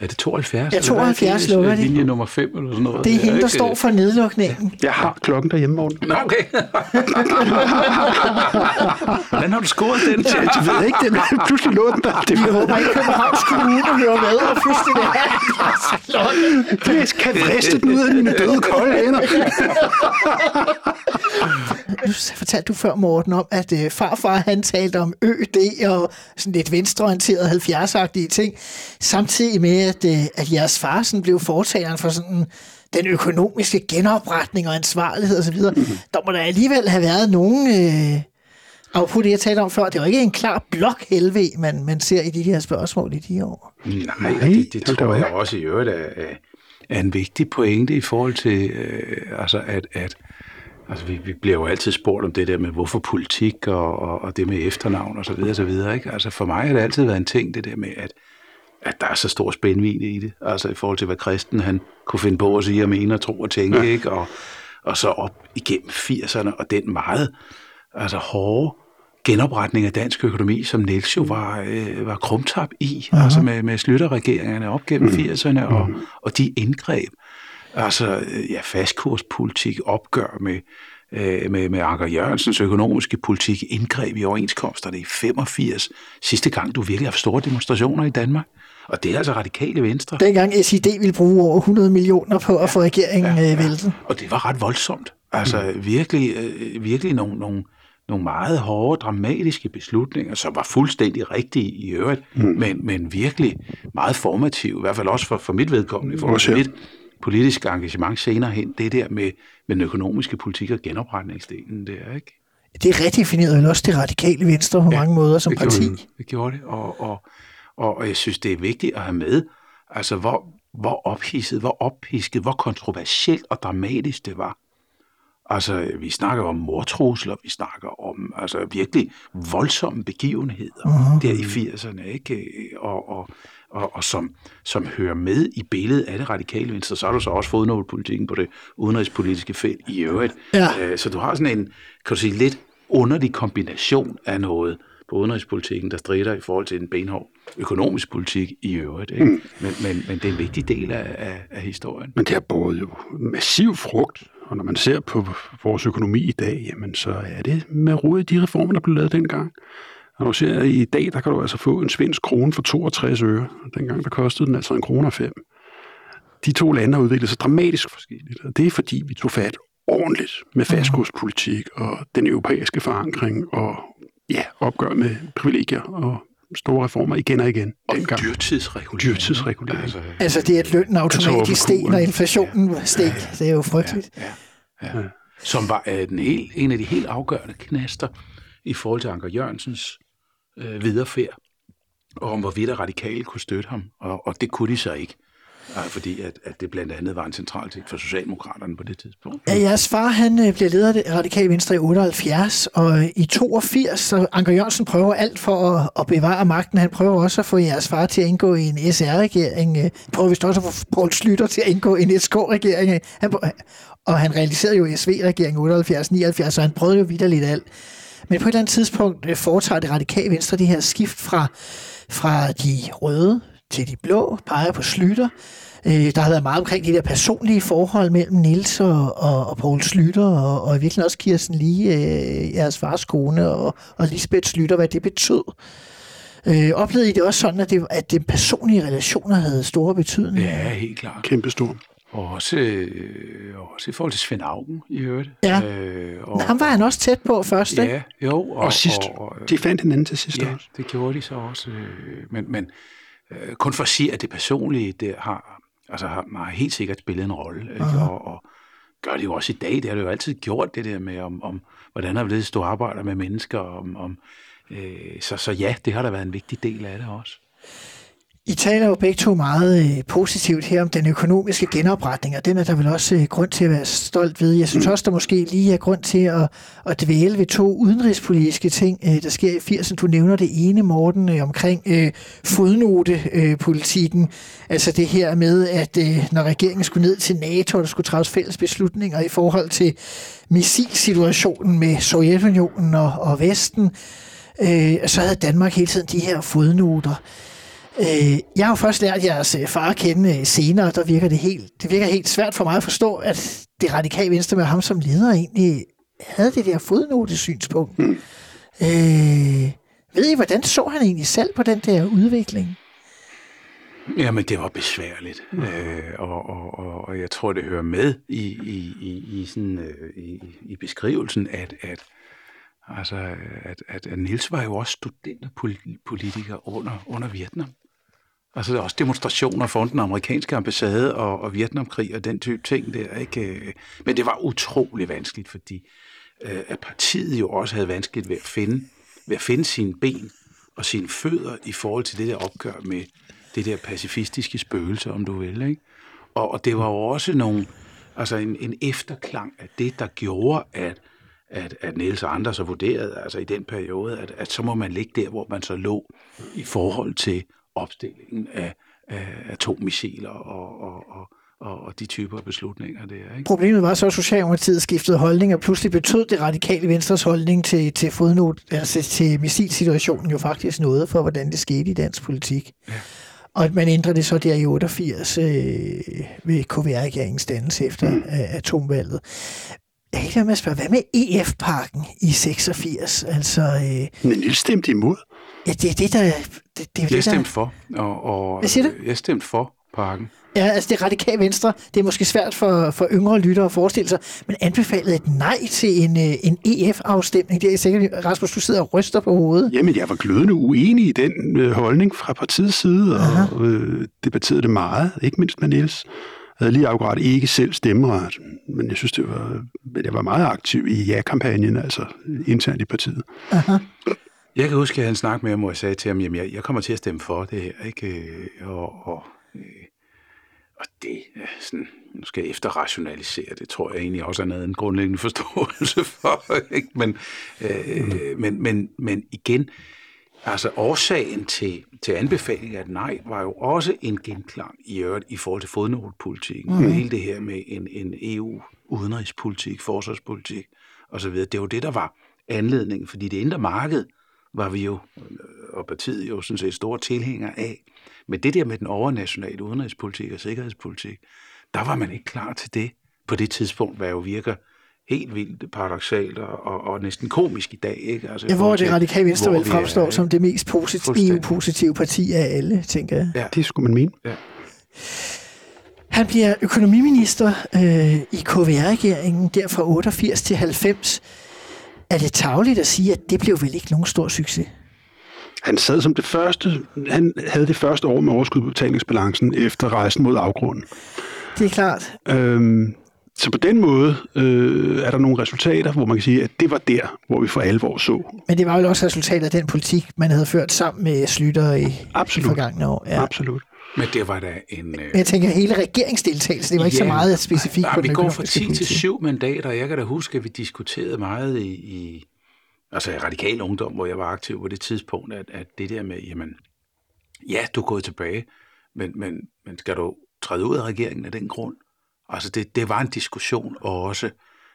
Speaker 9: er det 72?
Speaker 6: Ja,
Speaker 9: eller hvad er
Speaker 6: 72
Speaker 9: det?
Speaker 6: lukker de.
Speaker 9: Linje nummer 5 eller sådan noget.
Speaker 6: Det er hende, der
Speaker 9: ikke?
Speaker 6: står for nedlukningen.
Speaker 8: Jeg har klokken derhjemme, Morten.
Speaker 9: Nå, okay. Hvordan har du scoret den?
Speaker 8: Jeg ved ikke, den pludselig lå den der. Det
Speaker 6: Jeg håber ikke, Københavns Kommune hører med og pludselig det her.
Speaker 8: Det kan vriste den ud af dine døde kolde hænder.
Speaker 6: Nu fortalte du før, Morten, om, at øh, farfar han talte om ØD og sådan lidt venstreorienterede 70-agtige ting, samtidig med, at, øh, at jeres far sådan blev fortaleren for sådan den økonomiske genopretning og ansvarlighed osv. Mm-hmm. Der må der alligevel have været nogen... Øh, og på det, jeg talte om før, det er jo ikke en klar blok helve, man, man ser i de her spørgsmål i de år.
Speaker 9: Nej, det, det tror jeg også i øvrigt er, er, en vigtig pointe i forhold til, øh, altså at, at altså vi, vi bliver jo altid spurgt om det der med, hvorfor politik og, og, og det med efternavn og så videre, så videre, ikke? Altså for mig har det altid været en ting, det der med, at, at der er så stor spændvidde i det, altså i forhold til, hvad kristen han kunne finde på at sige og mene og tro og tænke, ja. ikke? Og, og så op igennem 80'erne, og den meget altså hårde genopretning af dansk økonomi, som Niels jo var, øh, var krumtap i, uh-huh. altså med, med slutterregeringerne op gennem mm. 80'erne, og, mm. og de indgreb, altså øh, ja, fastkurspolitik, opgør med, øh, med, med Anker Jørgensens økonomiske politik, indgreb i overenskomsterne i 85, sidste gang du virkelig har haft store demonstrationer i Danmark. Og det er altså radikale venstre.
Speaker 6: Dengang SID ville bruge over 100 millioner på at få regeringen ja, ja, ja. væltet.
Speaker 9: Og det var ret voldsomt. Altså mm. virkelig, øh, virkelig nogle, nogle, nogle meget hårde, dramatiske beslutninger, som var fuldstændig rigtige i øvrigt, mm. men, men virkelig meget formative, i hvert fald også for, for mit vedkommende, forhold til mit politiske engagement senere hen, det der med, med den økonomiske politik og genopretningsdelen der, ikke?
Speaker 6: Det er redefineret jo også det radikale venstre på ja, mange måder som
Speaker 9: det
Speaker 6: parti.
Speaker 9: Gjorde, det gjorde det, og, og, og, og jeg synes, det er vigtigt at have med, altså hvor, hvor ophidset, hvor ophisket, hvor kontroversielt og dramatisk det var. Altså, vi snakker om mordtrusler, vi snakker om altså, virkelig voldsomme begivenheder uh-huh. der i 80'erne, ikke? Og, og, og, og som, som hører med i billedet af det radikale venstre. Så har du så også fodnotepolitikken på det udenrigspolitiske felt i øvrigt. Ja. Øh, så du har sådan en, kan du sige, lidt underlig kombination af noget på udenrigspolitikken, der strider i forhold til en benhård økonomisk politik i øvrigt. Ikke? Mm. Men, men, men det er en vigtig del af, af, af historien.
Speaker 8: Men det har båret jo massiv frugt og når man ser på vores økonomi i dag, jamen så er det med rod i de reformer, der blev lavet dengang. Og når du ser i dag, der kan du altså få en svensk krone for 62 øre. Dengang der kostede den altså en krone og fem. De to lande har udviklet sig dramatisk forskelligt, og det er fordi, vi tog fat ordentligt med fastkurspolitik og den europæiske forankring og ja, opgør med privilegier og store reformer igen og igen.
Speaker 9: Og dengang. dyrtidsregulering.
Speaker 8: Dyrtidsregulering.
Speaker 6: Altså, altså det, at lønnen automatisk steg, når inflationen steg, ja, det er jo frygteligt. Ja,
Speaker 9: ja, ja. Som var uh, den helt, en af de helt afgørende knaster i forhold til Anker Jørgensens øh, viderefærd, og om hvorvidt radikale kunne støtte ham, og, og det kunne de så ikke fordi at, at det blandt andet var en central ting for Socialdemokraterne på det tidspunkt.
Speaker 6: Ja, jeres far han blev bliver leder af det radikale venstre i 78, og øh, i 82, så Anker Jørgensen prøver alt for at, at bevare magten. Han prøver også at få jeres far til at indgå i en SR-regering. Øh, prøver vist også at få Poul Slytter til at indgå i en SK-regering. Han, og han realiserede jo SV-regeringen 78-79, så han prøvede jo videre lidt alt. Men på et eller andet tidspunkt foretager det radikale venstre det her skift fra, fra de røde til de blå, peger på Slytter. Øh, der har været meget omkring de der personlige forhold mellem Nils og, og, og Poul Slytter, og, og i virkeligheden også Kirsten Lige, øh, jeres fars kone, og, og Lisbeth Slytter, hvad det betød. Øh, oplevede I det også sådan, at, det, at de personlige relationer havde store betydning?
Speaker 9: Ja, helt klart.
Speaker 8: Kæmpe stor.
Speaker 9: Og også, øh, også i forhold til Svend Augen, i øvrigt.
Speaker 6: Ja, øh, og, ham var han også tæt på først,
Speaker 9: ja,
Speaker 6: ikke?
Speaker 9: jo.
Speaker 8: Og, og sidst. Og, og, de fandt hinanden til sidst
Speaker 9: ja,
Speaker 8: også.
Speaker 9: det gjorde de så også. Øh, men, men øh, kun for at sige, at det personlige det har, altså har, har helt sikkert spillet en rolle. Ikke? Og, og gør det jo også i dag. Det har det jo altid gjort, det der med, om, om hvordan har vi stå arbejder med mennesker. Om, om, øh, så, så ja, det har da været en vigtig del af det også.
Speaker 6: I taler jo begge to meget øh, positivt her om den økonomiske genopretning, og den er der vel også øh, grund til at være stolt ved. Jeg synes også, der måske lige er grund til at, at dvæle ved to udenrigspolitiske ting, øh, der sker i 80'erne. Du nævner det ene, Morten, øh, omkring øh, fodnotepolitikken. Øh, altså det her med, at øh, når regeringen skulle ned til NATO, og der skulle træffes fælles beslutninger i forhold til missilsituationen med Sovjetunionen og, og Vesten, øh, så havde Danmark hele tiden de her fodnoter. Øh, jeg har jo først lært jeres øh, far at kende øh, senere, der virker det helt, det virker helt svært for mig at forstå, at det radikale venstre med ham som leder egentlig havde det der fodnotesynspunkt. Mm. Øh, ved I, hvordan så han egentlig selv på den der udvikling?
Speaker 9: Jamen, det var besværligt, mm. øh, og, og, og, og jeg tror, det hører med i, i, i, i, sådan, øh, i, i beskrivelsen, at, at Altså, at, at, at Nils var jo også studenterpolitiker under, under Vietnam. Altså der er også demonstrationer foran den amerikanske ambassade og, og Vietnamkrig og den type ting der. Ikke? Øh, men det var utrolig vanskeligt, fordi øh, at partiet jo også havde vanskeligt ved at finde, ved at finde sine ben og sine fødder i forhold til det der opgør med det der pacifistiske spøgelse, om du vil. Ikke? Og, og det var jo også nogle, altså en, en efterklang af det, der gjorde, at, at, at Niels og andre så vurderede, altså i den periode, at, at så må man ligge der, hvor man så lå i forhold til opstillingen af, af atommissiler og, og, og, og, og de typer af beslutninger der. Ikke?
Speaker 6: Problemet var så, at Socialdemokratiet skiftede holdning, og pludselig betød det radikale venstres holdning til, til, fodnot, altså til missilsituationen jo faktisk noget for, hvordan det skete i dansk politik. Ja. Og at man ændrede det så der i 88 øh, ved KVR-regeringens dannelse efter mm. øh, atomvalget. Jeg kan ikke med at spørge, hvad med EF-parken i 86? Altså, øh,
Speaker 8: Men Niels stemte imod.
Speaker 6: Ja, det er det, der... Det, det er
Speaker 9: jeg
Speaker 6: det,
Speaker 9: stemte
Speaker 6: der...
Speaker 9: for. Og, og,
Speaker 6: Hvad siger du?
Speaker 9: Jeg stemte for parken.
Speaker 6: Ja, altså det radikale venstre, det er måske svært for, for yngre lyttere at forestille sig, men anbefalede et nej til en, øh, en EF-afstemning. Det er sikkert, Rasmus, du sidder og ryster på hovedet.
Speaker 8: Jamen, jeg var glødende uenig i den øh, holdning fra partiets side, og øh, debatterede det meget, ikke mindst med Niels. Jeg havde lige akkurat ikke selv stemmeret, men jeg synes, det var, men jeg var meget aktiv i ja-kampagnen, altså internt i partiet.
Speaker 6: Aha.
Speaker 9: Jeg kan huske, at han snakkede med ham, hvor jeg sagde til ham, jamen jeg, jeg kommer til at stemme for det her, ikke? Øh, Og, og, øh, og det er sådan, nu skal jeg efterrationalisere, det tror jeg egentlig også er noget en grundlæggende forståelse for, ikke? Men, øh, men, men, men igen, altså årsagen til, til anbefalingen af et nej, var jo også en genklang i øvrigt i forhold til fodnotepolitikken, mm. og hele det her med en, en EU-udenrigspolitik, forsvarspolitik osv. Det var det, der var anledningen, fordi det indre marked var vi jo, og partiet jo sådan set store tilhængere af. Men det der med den overnationale udenrigspolitik og sikkerhedspolitik, der var man ikke klar til det på det tidspunkt, hvad jo virker helt vildt paradoxalt og, og, og næsten komisk i dag. Ikke? Altså,
Speaker 6: Ja, hvor det radikale venstre vel
Speaker 9: er,
Speaker 6: fremstår som det mest positive. EU-positive parti af alle, tænker jeg.
Speaker 9: Ja.
Speaker 8: Det skulle man mene.
Speaker 9: Ja.
Speaker 6: Han bliver økonomiminister øh, i KVR-regeringen, der fra 88 til 90. Er det tageligt at sige, at det blev vel ikke nogen stor succes?
Speaker 8: Han sad som det første, han havde det første år med overskud på betalingsbalancen efter rejsen mod afgrunden.
Speaker 6: Det er klart.
Speaker 8: Øhm, så på den måde øh, er der nogle resultater, hvor man kan sige, at det var der, hvor vi for alvor så.
Speaker 6: Men det var vel også resultatet af den politik, man havde ført sammen med Slytter i, i
Speaker 8: Absolut.
Speaker 6: forgangne år. Ja.
Speaker 8: Absolut.
Speaker 9: Men det var da en... Øh,
Speaker 6: jeg tænker, hele regeringsdeltagelsen, det var ikke så meget specifikt
Speaker 9: nej,
Speaker 6: på
Speaker 9: vi
Speaker 6: den
Speaker 9: går fra
Speaker 6: økonomiske
Speaker 9: 10 til
Speaker 6: politik.
Speaker 9: 7 mandater. Jeg kan da huske, at vi diskuterede meget i, i altså i radikal ungdom, hvor jeg var aktiv på det tidspunkt, at, at det der med, jamen, ja, du er gået tilbage, men, men, men skal du træde ud af regeringen af den grund? Altså, det, det var en diskussion også.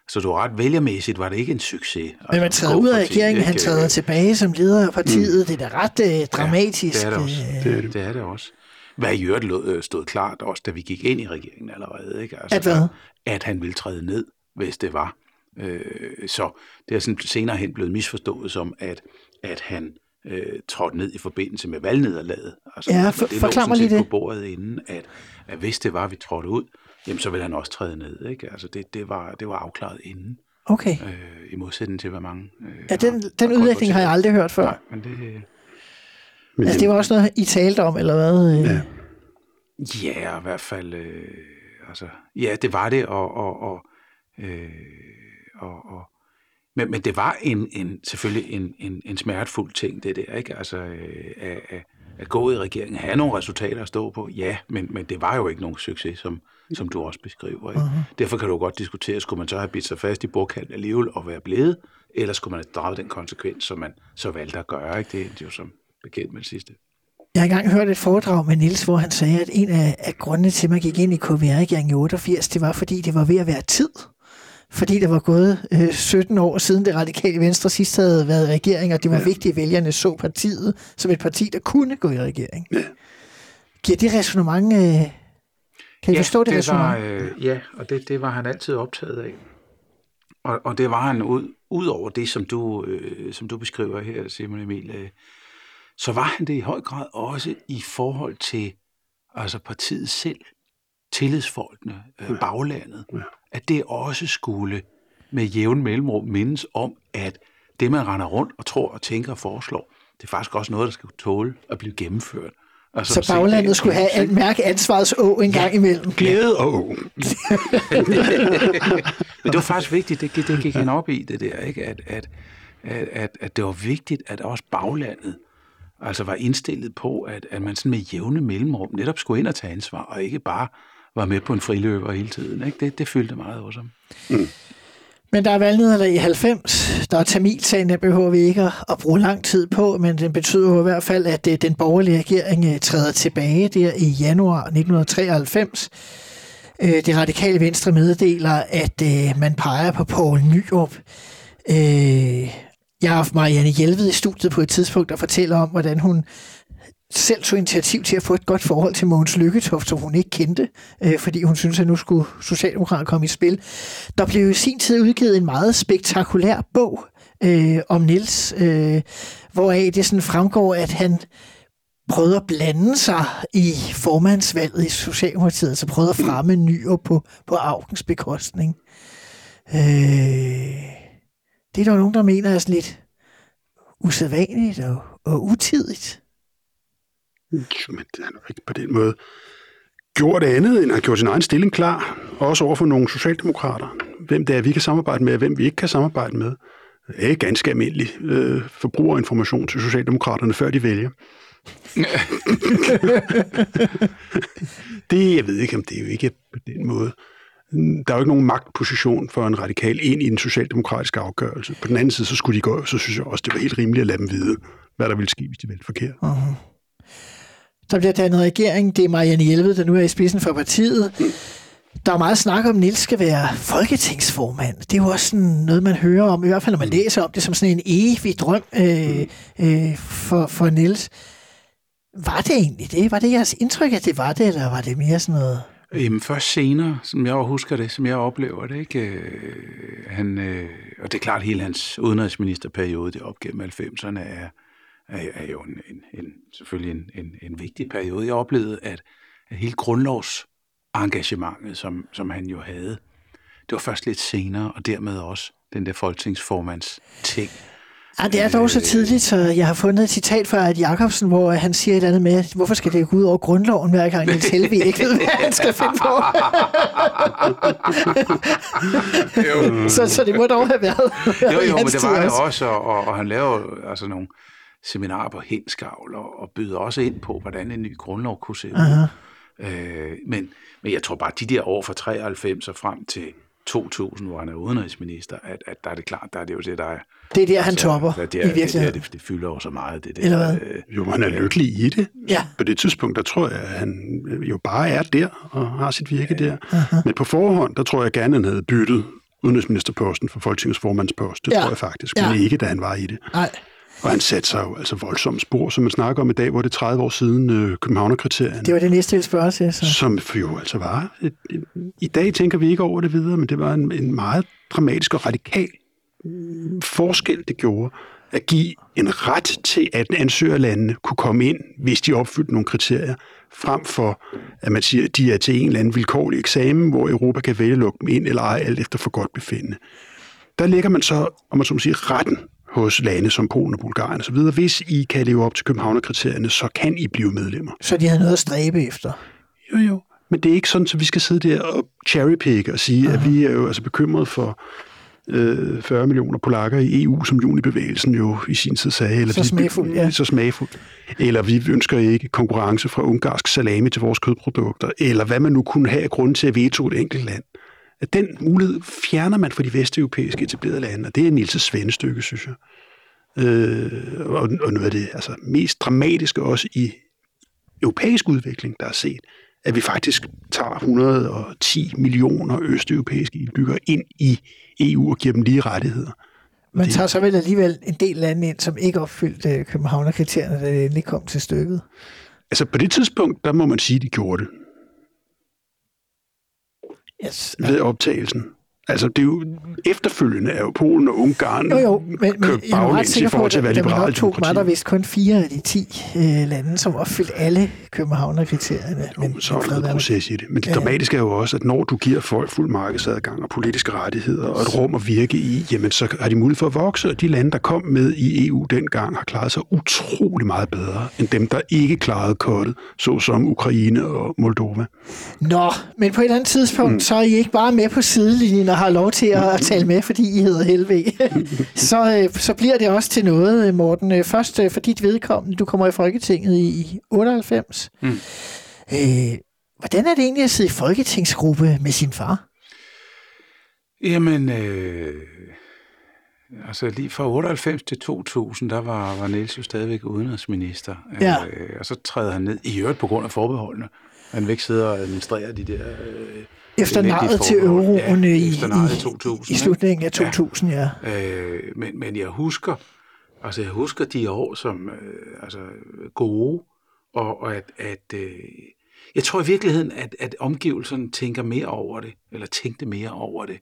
Speaker 9: Så du ret vælgermæssigt, var det ikke en succes.
Speaker 6: Men man
Speaker 9: Altså,
Speaker 6: træder ud af regeringen, han
Speaker 9: ikke?
Speaker 6: træder tilbage som leder af partiet. Det er da ret øh, dramatisk.
Speaker 9: det er det også.
Speaker 6: øh,
Speaker 8: det. Det
Speaker 9: er det også. Hvad i øvrigt lå- øh, stod klart også, da vi gik ind i regeringen allerede. Ikke? Altså,
Speaker 6: At hvad?
Speaker 9: At han ville træde ned, hvis det var. Øh, så det er sådan senere hen blevet misforstået som, at, at han øh, trådte ned i forbindelse med valgnederlaget. Altså,
Speaker 6: Ja, for-
Speaker 9: det
Speaker 6: forklar mig lige det.
Speaker 9: på bordet inden, at, at hvis det var, vi trådte ud, jamen så ville han også træde ned. Ikke? Altså, det, det, var, det var afklaret inden,
Speaker 6: Okay.
Speaker 9: øh, i modsætning til, hvad mange... Øh,
Speaker 6: Ja, den,
Speaker 9: har-
Speaker 6: den
Speaker 9: har
Speaker 6: udlægning har jeg aldrig hørt før.
Speaker 9: Nej, men det...
Speaker 8: Men
Speaker 6: Altså, det var også noget, I talte om, eller hvad?
Speaker 8: Ja.
Speaker 9: Ja, i hvert fald. Øh, altså, ja, det var det, og, og, og, øh, og, og men, men det var en, en selvfølgelig en, en, en smertefuld ting, det der, ikke? Altså, øh, at, at, at gå i regeringen, have nogle resultater at stå på, ja, men, men det var jo ikke nogen succes, som, som du også beskriver. Ikke? Uh-huh. Derfor kan du godt diskutere, skulle man så have bidt sig fast i bordkanten alligevel og være blevet, eller skulle man have draget den konsekvens, som man så valgte at gøre, ikke? Det er jo som bekendt med det sidste.
Speaker 6: Jeg har engang hørt et foredrag med Nils, hvor han sagde, at en af, af grundene til, at man gik ind i KVR-regeringen i 88, det var, fordi det var ved at være tid. Fordi der var gået øh, 17 år siden det radikale venstre sidst havde været i regering, og det var ja. vigtigt, at vælgerne så partiet som et parti, der kunne gå i regering. Ja. Giver det resonemang... Øh, kan I forstå det,
Speaker 9: det
Speaker 6: resonemang?
Speaker 9: var, øh, Ja, og det, det var han altid optaget af. Og, og det var han ud, ud over det, som du, øh, som du beskriver her, Simon Emil, øh, så var han det i høj grad også i forhold til altså partiet selv, tillidsfolkene, øh, baglandet, at det også skulle med jævn mellemrum mindes om, at det, man render rundt og tror og tænker og foreslår, det er faktisk også noget, der skal tåle at blive gennemført. Altså,
Speaker 6: Så baglandet skulle have
Speaker 9: ikke?
Speaker 6: mærke ansvarets å en gang imellem.
Speaker 8: Glæde å.
Speaker 9: Men det var faktisk vigtigt, det, det gik han op i, det der, ikke? At, at, at, at det var vigtigt, at også baglandet altså var indstillet på, at, at man sådan med jævne mellemrum netop skulle ind og tage ansvar, og ikke bare var med på en friløber hele tiden. Ikke? Det, det fyldte meget hos ham.
Speaker 6: Men der er valgnederlag i 90. Der er Tamilsagen, den behøver vi ikke at, bruge lang tid på, men den betyder jo i hvert fald, at øh, den borgerlige regering øh, træder tilbage der i januar 1993. Øh, Det radikale venstre meddeler, at man peger på Poul Nyrup. Øh, jeg har haft Marianne Hjelved i studiet på et tidspunkt, der fortæller om, hvordan hun selv tog initiativ til at få et godt forhold til Mogens Lykketoft, som hun ikke kendte, øh, fordi hun synes, at nu skulle Socialdemokraterne komme i spil. Der blev i sin tid udgivet en meget spektakulær bog øh, om Nils, øh, hvoraf det sådan fremgår, at han prøvede at blande sig i formandsvalget i Socialdemokratiet, altså prøvede at fremme nyer på, på Augens bekostning. Øh, det er der jo nogen, der mener er sådan lidt usædvanligt og, og utidigt.
Speaker 8: Men han har ikke på den måde gjort andet, end at have gjort sin egen stilling klar, også over for nogle socialdemokrater. Hvem det er, vi kan samarbejde med, og hvem vi ikke kan samarbejde med. Det er ganske almindelig øh, forbrugerinformation til socialdemokraterne, før de vælger. det, jeg ved ikke, om det er jo ikke på den måde. Der er jo ikke nogen magtposition for en radikal ind i en socialdemokratisk afgørelse. På den anden side, så skulle de gå, så synes jeg også, det var helt rimeligt at lade dem vide, hvad der ville ske, hvis de valgte forkert.
Speaker 6: Uh-huh. Der bliver dannet regering. Det er Marianne Hjelved, der nu er i spidsen for partiet. Der er meget snak om, at Niels skal være folketingsformand. Det er jo også sådan noget, man hører om, i hvert fald når man læser om det, som sådan en evig drøm øh, øh, for, for Niels. Var det egentlig det? Var det jeres indtryk, at det var det, eller var det mere sådan noget...
Speaker 9: Jamen først senere, som jeg husker det, som jeg oplever det, ikke? Øh, han, øh, og det er klart, at hele hans udenrigsministerperiode, det op gennem 90'erne, er, er, er jo en, en, en, selvfølgelig en, en, en vigtig periode. Jeg oplevede, at, at hele grundlovsengagementet, som, som han jo havde, det var først lidt senere, og dermed også den der folketingsformands ting.
Speaker 6: Ja, det er dog så tidligt, så jeg har fundet et citat fra Ed Jacobsen, hvor han siger et eller andet med, hvorfor skal det gå ud over grundloven, hver gang Niels Helvig ikke ved, hvad han skal finde på. så, så det må dog have været.
Speaker 9: Jo, jo, men det var det også, og, og, han laver altså nogle seminarer på henskavl, og, og byder også ind på, hvordan en ny grundlov kunne se ud.
Speaker 6: Aha.
Speaker 9: Øh, men, men jeg tror bare, de der år fra 93 og frem til 2000, hvor han er udenrigsminister, at, at der er det klart, der er det jo det, der er...
Speaker 6: Det er der, han topper,
Speaker 9: det er,
Speaker 6: i
Speaker 9: det,
Speaker 6: virkeligheden.
Speaker 9: det, det, det fylder jo så meget, det der.
Speaker 6: Eller hvad?
Speaker 9: øh,
Speaker 8: Jo, han er lykkelig i det.
Speaker 6: Ja.
Speaker 8: På det tidspunkt, der tror jeg, at han jo bare er der og har sit virke der. Men på forhånd, der tror jeg gerne, han havde byttet udenrigsministerposten for Folketingets formandspost. Det
Speaker 6: Ja.
Speaker 8: tror jeg faktisk,
Speaker 6: Ja.
Speaker 8: men ikke, da han var i det.
Speaker 6: Nej.
Speaker 8: Og han satte sig jo altså voldsomt spor, som man snakker om i dag, hvor det er 30 år siden øh, Københavnerkriterierne.
Speaker 6: Det var det næste, jeg spørge til. Så.
Speaker 8: Som jo altså var... Et, et, I dag tænker vi ikke over det videre, men det var en, en meget dramatisk og radikal mm, forskel, det gjorde at give en ret til, at ansøgerlandene kunne komme ind, hvis de opfyldte nogle kriterier, frem for, at man siger, at de er til en eller anden vilkårlig eksamen, hvor Europa kan vælge at lukke dem ind eller ej, alt efter for godt befindende. Der lægger man så, om man så må sige, retten hos lande som Polen og Bulgarien osv. Hvis I kan leve op til Københavnerkriterierne, så kan I blive medlemmer.
Speaker 6: så de havde noget at stræbe efter.
Speaker 8: Jo, jo. Men det er ikke sådan, at vi skal sidde der og cherrypick og sige, at vi er jo altså bekymret for øh, 40 millioner polakker i EU, som junibevægelsen jo i sin tid sagde. Eller
Speaker 6: Så
Speaker 8: vi-
Speaker 6: smagfuldt, ja.
Speaker 8: Så smagfuldt. Eller vi ønsker ikke konkurrence fra ungarsk salami til vores kødprodukter. Eller hvad man nu kunne have af grund til at veto et enkelt land. At den mulighed fjerner man fra de vesteuropæiske etablerede lande, og det er Niels' svendestykke, synes jeg. Øh, og, og noget af det altså, mest dramatiske også i europæisk udvikling, der er set, at vi faktisk tager 110 millioner østeuropæiske indbyggere ind i EU og giver dem lige rettigheder.
Speaker 6: Man
Speaker 8: Det-
Speaker 6: tager så vel alligevel en del lande ind, som ikke opfyldte øh, Københavnerkriterierne, da det endelig kom til stykket.
Speaker 8: Altså på det tidspunkt, der må man sige, at de gjorde det
Speaker 6: Yes.
Speaker 8: ved optagelsen. Altså det er jo efterfølgende er jo Polen og Ungarn
Speaker 6: Jo, jo, men, men jeg er ret sikker på, at
Speaker 8: at være
Speaker 6: da man optog, var der vist kun fire af de ti øh, lande, som opfyldte alle Københavnerkriterierne.
Speaker 8: Men, så er der
Speaker 6: med
Speaker 8: proces i det. Men det
Speaker 6: Ja,
Speaker 8: dramatiske er jo også, at når du giver folk fuld markedsadgang og politiske rettigheder og et rum at virke i, jamen så har de mulighed for at vokse, og de lande, der kom med i EU dengang, har klaret sig utrolig meget bedre end dem, der ikke klarede kottet, såsom Ukraine og Moldova.
Speaker 6: Nå, men på et eller andet tidspunkt, mm. så er I ikke bare med på sidelinjen og har lov til at, at tale med, fordi I hedder Helve. så, øh, så bliver det også til noget, Morten. Øh, Først øh, for dit vedkommende, du kommer i Folketinget i, i 98.
Speaker 9: Mm.
Speaker 6: Øh, Hvordan er det egentlig at sidde i folketingsgruppe med sin far?
Speaker 9: Jamen, øh, altså lige fra 98 til 2000, der var, var Niels jo stadigvæk udenrigsminister.
Speaker 6: Ja.
Speaker 9: Øh, og så træder han ned, i øvrigt på grund af forbeholdene. Han vil ikke sidde og administrere de der... Øh,
Speaker 6: Efter naret til euroen
Speaker 9: ja,
Speaker 6: i,
Speaker 9: i
Speaker 6: i,
Speaker 9: 2000.
Speaker 6: i
Speaker 9: ikke?
Speaker 6: slutningen af 2000, ja.
Speaker 9: Ja. Øh, men, men jeg husker, altså jeg husker de år som øh, altså gode, og, og at, at øh, jeg tror i virkeligheden, at, at omgivelserne tænker mere over det, eller tænkte mere over det,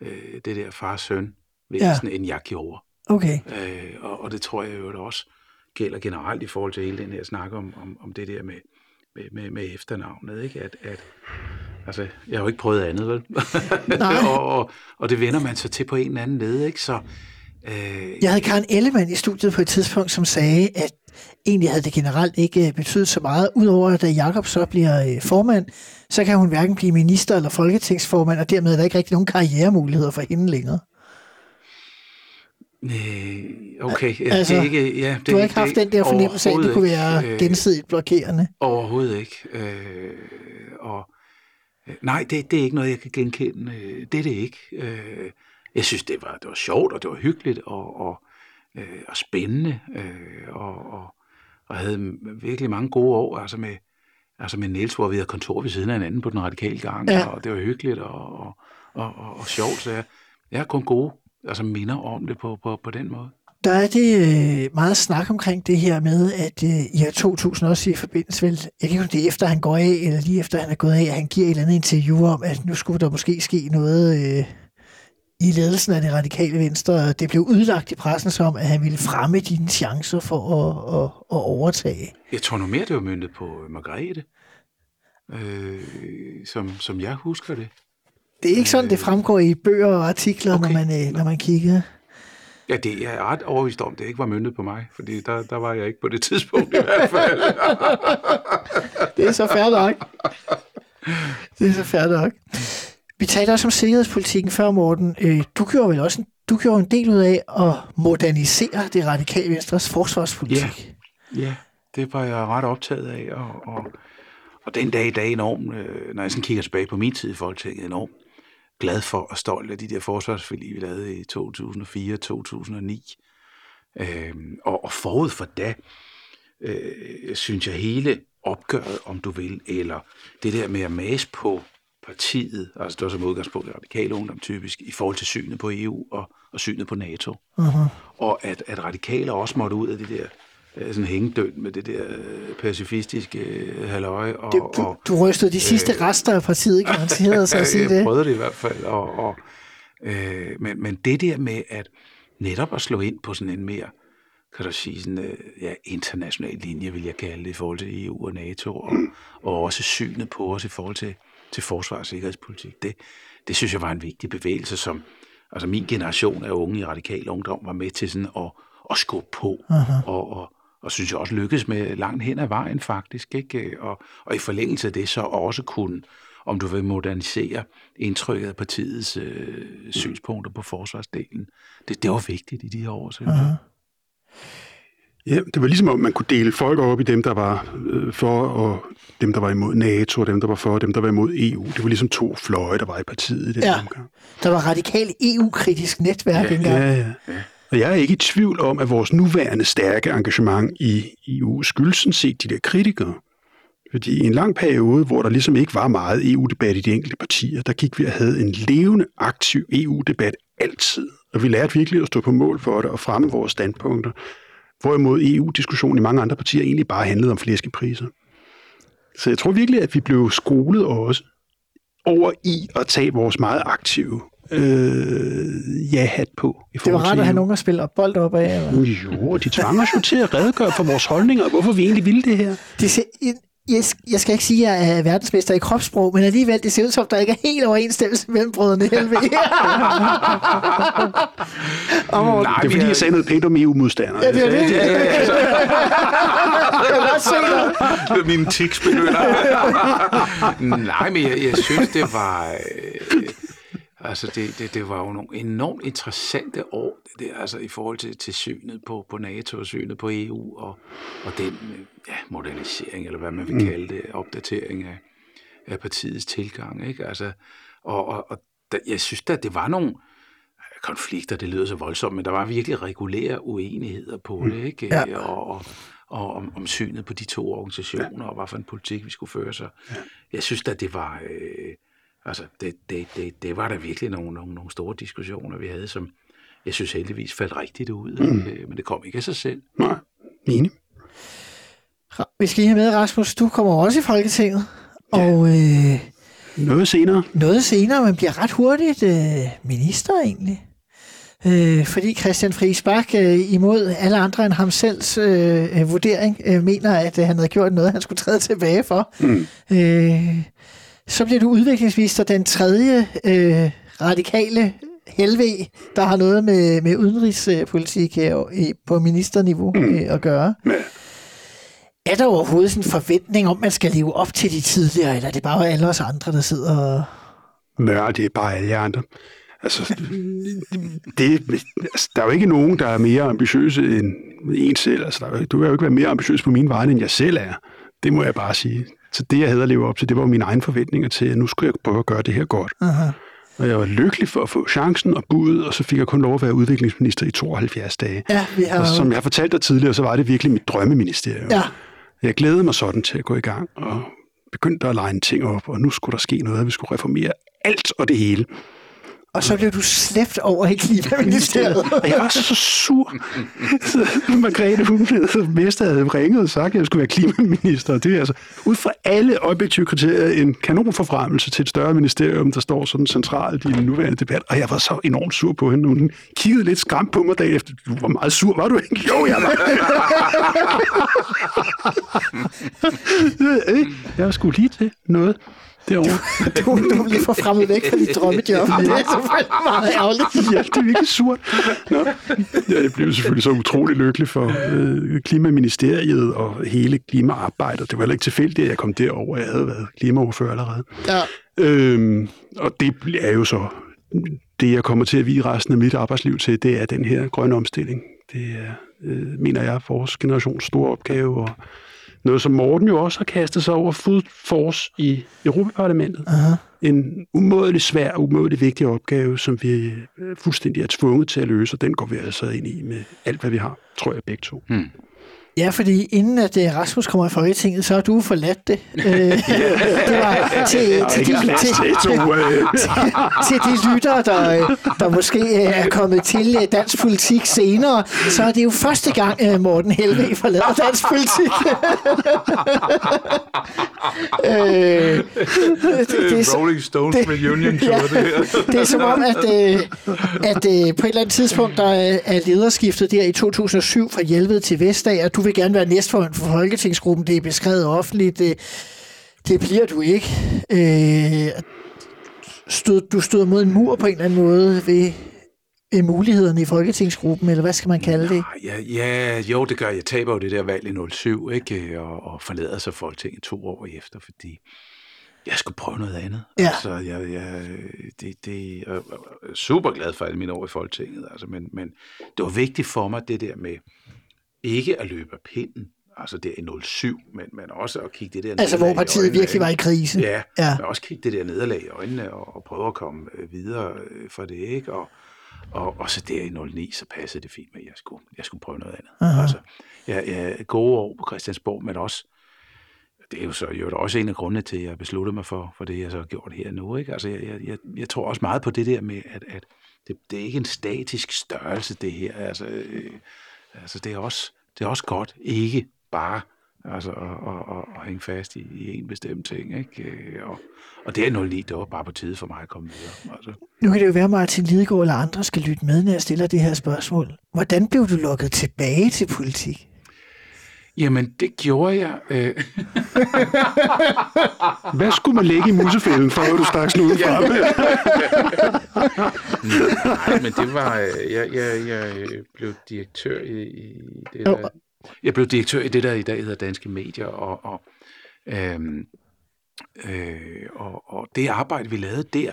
Speaker 9: øh, det der far-søn væsen, ja. end jeg gjorde.
Speaker 6: Okay.
Speaker 9: Øh, og, og det tror jeg jo også gælder generelt i forhold til hele den her snak om, om, om det der med, med, med, med efternavnet, ikke? At, at, altså, jeg har jo ikke prøvet andet, vel?
Speaker 6: Nej.
Speaker 9: og, og, og det vender man sig til på en eller anden led, ikke? Så, øh,
Speaker 6: Jeg havde Karen Ellemann i studiet på et tidspunkt, som sagde, at egentlig havde det generelt ikke øh, betydet så meget. Udover at da Jakob så bliver øh, formand, så kan hun hverken blive minister eller folketingsformand, og dermed er der ikke rigtig nogen karrieremuligheder for hende længere.
Speaker 9: Øh, okay, ja,
Speaker 6: Altså,
Speaker 9: det er ikke... Ja, det,
Speaker 6: Du har ikke haft den der fornemmelse af, at det kunne være gensidigt blokerende.
Speaker 9: Overhovedet ikke. Øh, og, øh, nej, det, det er ikke noget, jeg kan genkende. Øh, Det er det ikke. Øh, jeg synes, det var, det var sjovt, og det var hyggeligt, og, og, øh, og spændende, og, og, og havde virkelig mange gode år, altså med, altså med Niels, hvor vi havde kontor ved siden af hinanden på den radikale gang,
Speaker 6: ja.
Speaker 9: og det var hyggeligt og, og, og, og, og sjovt, så jeg, jeg har kun gode altså minder om det på, på, på den måde.
Speaker 6: Der er det øh, meget snak omkring det her med, at øh, i år 2000 også i forbindelse vel, jeg kan ikke det er efter han går af, eller lige efter han er gået af, at han giver et eller andet interview om, at nu skulle der måske ske noget øh, i ledelsen af det radikale venstre, og det blev udlagt i pressen som, at han ville fremme dine chancer for at, at, at overtage.
Speaker 9: Jeg tror nu mere, det var myndet på Margrethe, øh, som, som jeg husker det.
Speaker 6: Det er ikke sådan, det fremgår i bøger og artikler, okay.
Speaker 9: Okay.
Speaker 6: når, man, øh, når man kigger.
Speaker 9: Ja, det er ret overbevist om, det ikke var myndet på mig, fordi der, der var jeg ikke på det tidspunkt i hvert fald.
Speaker 6: Det er så fair nok. Det er så fair nok. Vi talte også om sikkerhedspolitikken før, Morten. Øh, Du gjorde vel også en, du gjorde en del ud af at modernisere det radikale venstres forsvarspolitik.
Speaker 9: ja, det var jeg ret optaget af, og, og, og den dag i dag enormt, øh, når jeg sådan kigger tilbage på min tid i Folketinget, enormt glad for og stolt af de der forsvarsforlig, vi lavede i 2004-2009. Øhm, og, og forud for da, øh, synes jeg hele opgøret, om du vil, eller det der med at mase på partiet, altså det var som udgangspunkt i radikale ungdom typisk, i forhold til synet på EU og, og synet på NATO.
Speaker 6: Uh-huh.
Speaker 9: Og at, at radikale også måtte ud af det der øh, sådan hængedøn med det der øh, pacifistiske øh, halløj. Og,
Speaker 6: du,
Speaker 9: og,
Speaker 6: du rystede de sidste rester af partiet, garanteret sig at sige
Speaker 9: jeg
Speaker 6: det.
Speaker 9: prøvede det i hvert fald. Og, og, øh, men, men det der med at netop at slå ind på sådan en mere, kan du sige, sådan, øh, ja, international linje, vil jeg kalde det, i forhold til EU og NATO, og, og også synet på os i forhold til, til forsvar og sikkerhedspolitik. Det, det synes jeg var en vigtig bevægelse, som altså min generation af unge i radikal ungdom var med til sådan at, at skubbe på,
Speaker 6: Uh-huh.
Speaker 9: og, og, og synes jeg også lykkedes med langt hen ad vejen faktisk, ikke? Og, og i forlængelse af det så også kunne, om du vil modernisere indtrykket af partiets øh, synspunkter på forsvarsdelen. Det, det var vigtigt i de her år, synes jeg.
Speaker 8: Ja, det var ligesom om, man kunne dele folk op i dem, der var øh, for, og dem, der var imod NATO, og dem, der var for, og dem, der var imod EU. Det var ligesom to fløje, der var i partiet i den
Speaker 6: Ja.
Speaker 8: omgang.
Speaker 6: Der var radikalt EU-kritisk netværk ja, engang.
Speaker 8: Ja, ja. Og jeg er ikke i tvivl om, at vores nuværende stærke engagement i EU skyldes sådan set de der kritikere. Fordi i en lang periode, hvor der ligesom ikke var meget EU-debat i de enkelte partier, der gik vi og havde en levende, aktiv EU-debat altid. Og vi lærte virkelig at stå på mål for det og fremme vores standpunkter. Hvorimod EU-diskussionen i mange andre partier egentlig bare handlede om flæskepriser. Så jeg tror virkelig, at vi blev skolet også over i at tage vores meget aktive øh, ja-hat på. I
Speaker 6: Det var rart at have nogen at spille bold op af. Eller?
Speaker 8: Jo, de tvang os jo til at redegøre for vores holdninger, og hvorfor vi egentlig ville det her.
Speaker 6: Det ser, jeg, jeg skal ikke sige, at jeg er verdensmester i kropssprog, men alligevel, det ser ud som, der ikke er helt overensstemmelse mellem brødrene Helve. Og
Speaker 9: Nej,
Speaker 8: Det er
Speaker 9: vi
Speaker 8: fordi,
Speaker 9: har-
Speaker 8: jeg sagde noget pænt om EU-modstandere.
Speaker 6: Ja, det er det.
Speaker 9: Ja, ja, ja, så,
Speaker 6: se dig.
Speaker 9: mine tics begynder. Nej, men jeg, jeg synes, det var... Øh, altså, det, det, det var jo nogle enormt interessante år, det der, altså i forhold til, til synet på, på NATO og synet på EU og, og den øh, ja, modernisering, eller hvad man vil kalde det, opdatering af, af partiets tilgang. Ikke? Altså, og, og, og der, jeg synes da, det var nogle konflikter, det lyder så voldsomt, men der var virkelig regulære uenigheder på det, ikke?
Speaker 6: Ja.
Speaker 9: Og, og, og om, om synet på de to organisationer, ja. og hvad for en politik vi skulle føre sig. Ja. Jeg synes da, det var... Øh, altså, det, det, det, det var der virkelig nogle, nogle, nogle store diskussioner, vi havde, som jeg synes heldigvis faldt rigtigt ud, mm. øh, men det kom ikke af sig selv.
Speaker 8: Nej, enig.
Speaker 6: Vi skal lige have med, Rasmus, du kommer også i Folketinget, ja. og øh,
Speaker 8: Noget senere.
Speaker 6: noget senere, men bliver ret hurtigt øh, minister egentlig. Øh, fordi Christian Friis Bak øh, imod alle andre end ham selvs øh, øh, vurdering øh, mener, at øh, han havde gjort noget, han skulle træde tilbage for. Mm. Øh, så bliver du udviklingsminister den tredje øh, radikale helve, der har noget med, med udenrigspolitik i- på ministerniveau øh, at gøre. Er der overhovedet sådan en forventning om, man skal leve op til de tidligere, eller er det bare alle os andre, der sidder og...
Speaker 8: Nej, det er bare alle andre. Altså, det, altså, der er jo ikke nogen, der er mere ambitiøse end en selv. Altså, der er, du vil jo ikke være mere ambitiøs på min vegne, end jeg selv er. Det må jeg bare sige. Så det, jeg havde at leve op til, det var mine egne forventninger til, at nu skulle jeg prøve at gøre det her godt.
Speaker 6: Aha.
Speaker 8: Og jeg var lykkelig for at få chancen og budet, og så fik jeg kun lov at være udviklingsminister i 72 dage.
Speaker 6: Ja, vi har
Speaker 8: Og som jeg har fortalt dig tidligere, så var det virkelig mit drømmeministerium.
Speaker 6: Ja.
Speaker 8: Jeg glædede mig sådan til at gå i gang, og begyndte at legne ting op, og nu skulle der ske noget, vi skulle reformere alt og det hele.
Speaker 6: Og så blev du slæbt over i klimaministeriet.
Speaker 8: Og jeg var så sur. Så Margrethe, hun så mest havde ringet og sagt, at jeg skulle være klimaminister. Det er altså, ud fra alle objektive kriterier, en kanonforfremmelse til et større ministerium, der står sådan centralt i den nuværende debat. Og jeg var så enormt sur på hende. Hun kiggede lidt skræmt på mig dagen efter. Du var meget sur, var du ikke? Jo, jeg var. Jeg skulle lige til noget derovre.
Speaker 6: Du, du blev forfremmet væk fra dit drømmejob. Det er selvfølgelig meget ærgerligt.
Speaker 8: ja, det er virkelig surt. Nå. Ja, jeg blev selvfølgelig så utrolig lykkelig for øh, Klimaministeriet og hele klimaarbejdet. Det var heller ikke tilfældigt, at jeg kom derover. Jeg havde været klimaoverfører allerede.
Speaker 6: Ja.
Speaker 8: Øhm, og det er jo så det, jeg kommer til at vige resten af mit arbejdsliv til, det er den her grønne omstilling. Det er, øh, mener jeg, vores generations store opgave, og noget, som Morten jo også har kastet sig over Food Force i Europaparlamentet.
Speaker 6: Aha.
Speaker 8: En umådelig svær, umådelig vigtig opgave, som vi øh, fuldstændig er tvunget til at løse, og den går vi altså ind i med alt, hvad vi har, tror jeg begge to.
Speaker 9: Hmm.
Speaker 6: Ja, fordi inden at øh, Rasmus kommer i Folketinget, så har du forladt det. Øh, det var til, til, de, til, til, til de lyttere, der, øh, der måske øh, er kommet til øh, dansk politik senere, så er det jo første gang, øh, Morten Helve forlader dansk politik. øh, det, det, er så-
Speaker 9: Rolling Stones
Speaker 6: det-
Speaker 9: reunion tour,
Speaker 6: ja,
Speaker 9: det her.
Speaker 6: det er som om, at, øh, at øh, på et eller andet tidspunkt, der er er lederskiftet der i 2007 fra Hjelved til Vestager. Du vil gerne være næstformand for Folketingsgruppen. Det er beskrevet offentligt. Det, det bliver du ikke. Øh, stod, du stod mod en mur på en eller anden måde ved, ved mulighederne i Folketingsgruppen, eller hvad skal man kalde det?
Speaker 9: Ja, ja, jo, det gør jeg. Jeg taber jo det der valg i 07, ikke? Og, og forlader så Folketinget to år efter, fordi jeg skulle prøve noget andet.
Speaker 6: Ja.
Speaker 9: Altså, jeg, jeg, det, det, jeg er super glad for alle mine år i Folketinget, altså, men, men det var vigtigt for mig, det der med ikke at løbe af pinden, altså der i 07, men, men også at kigge det der
Speaker 6: Altså, hvor partiet
Speaker 9: øjnene,
Speaker 6: virkelig var i krise.
Speaker 9: Ja,
Speaker 6: Ja.
Speaker 9: ja. men også kigge det der nederlag i øjnene og, og prøve at komme øh, videre øh, fra det, ikke? Og, og, og så der i 09, så passede det fint med, at jeg skulle, jeg skulle prøve noget andet.
Speaker 6: Aha.
Speaker 9: Altså, jeg, jeg, gode år på Christiansborg, men også, det er jo så jo også en af grundene til, at jeg besluttede mig for, for det, jeg så har gjort her nu. Ikke? Altså, jeg, jeg, jeg, jeg tror også meget på det der med, at, at det, det er ikke en statisk størrelse, det her. Altså, øh, altså det, er også, det er også godt ikke bare altså, at, at, at, at hænge fast i, i en bestemt ting. Ikke? Øh, og, og det er 09, det var bare på tide for mig at komme videre. Altså.
Speaker 6: Nu kan det jo være, at Martin Lidegaard eller andre skal lytte med, når jeg stiller det her spørgsmål. Hvordan blev du lukket tilbage til politik?
Speaker 9: Jamen, det gjorde jeg. Øh,
Speaker 8: Hvad skulle man lægge i musefælden, for at du stak snuden frem?
Speaker 9: Nej, men det var... øh, Jeg, jeg, jeg blev direktør i, i det der... Jeg blev direktør i det, der i dag hedder Danske Medier, og, og, øhm, øh, og, og det arbejde, vi lavede der,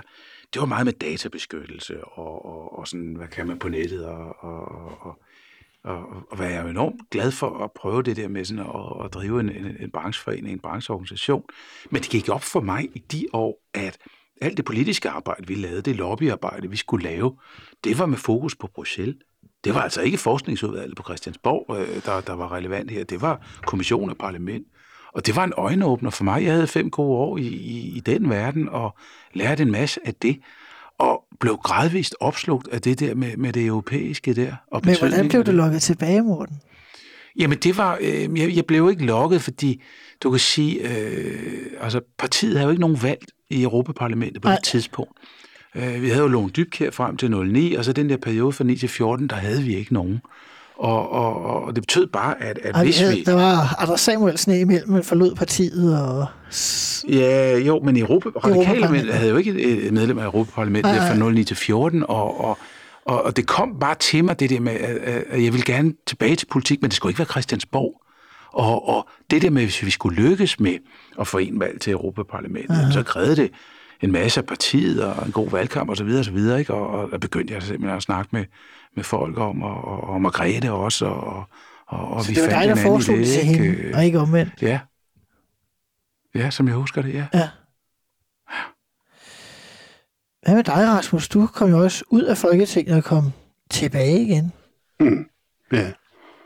Speaker 9: det var meget med databeskyttelse, og, og, og sådan, hvad kan man på nettet, og, og, og og, og var jeg jo enormt glad for at prøve det der med sådan at, at drive en, en, en brancheforening, en brancheorganisation. Men det gik op for mig i de år, at alt det politiske arbejde, vi lavede, det lobbyarbejde, vi skulle lave, det var med fokus på Bruxelles. Det var altså ikke forskningsudvalget på Christiansborg, øh, der, der var relevant her. Det var kommission og parlament. Og det var en øjenåbner for mig. Jeg havde fem gode år i, i, i den verden og lærte en masse af det. Og blev gradvist opslugt af det der med, med det europæiske der. Og
Speaker 6: Men hvordan blev du
Speaker 9: det.
Speaker 6: lukket tilbage, Morten?
Speaker 9: Jamen det var, øh, jeg, jeg blev ikke lokket, fordi du kan sige, øh, altså partiet havde jo ikke nogen valg i Europaparlamentet på
Speaker 6: Nej.
Speaker 9: det tidspunkt. Øh, vi havde jo Lone Dybkjær frem til 09, og så den der periode fra 9 til 14, der havde vi ikke nogen. Og, og, og det betød bare, at, at
Speaker 6: Ej,
Speaker 9: hvis vi...
Speaker 6: Der var Anders Samuelsen imellem, men forlod partiet, og...
Speaker 9: Ja, jo, men Europa, Radikale
Speaker 6: Europaparlamentet.
Speaker 9: havde jo ikke et medlem af Europaparlamentet
Speaker 6: nej.
Speaker 9: fra 09 til 14, og, og, og, og det kom bare til mig, det der med, at, jeg ville gerne tilbage til politik, men det skulle ikke være Christiansborg. Og, og det der med, hvis vi skulle lykkes med at få en valg til Europaparlamentet,
Speaker 6: Aha.
Speaker 9: så krævede det en masse af partiet og en god valgkamp osv. Og, så videre, ikke? og, og der begyndte jeg simpelthen at snakke med, med folk om, og, og, og Margrethe også, og, og, og
Speaker 6: Så
Speaker 9: vi
Speaker 6: det var
Speaker 9: fandt
Speaker 6: dig, der foreslog det til
Speaker 9: ikke?
Speaker 6: hende, og ikke omvendt.
Speaker 9: Ja. Ja, som jeg husker det, ja.
Speaker 6: Ja. Hvad med dig, Rasmus? Du kom jo også ud af Folketinget og kom tilbage igen.
Speaker 8: Mm. Ja.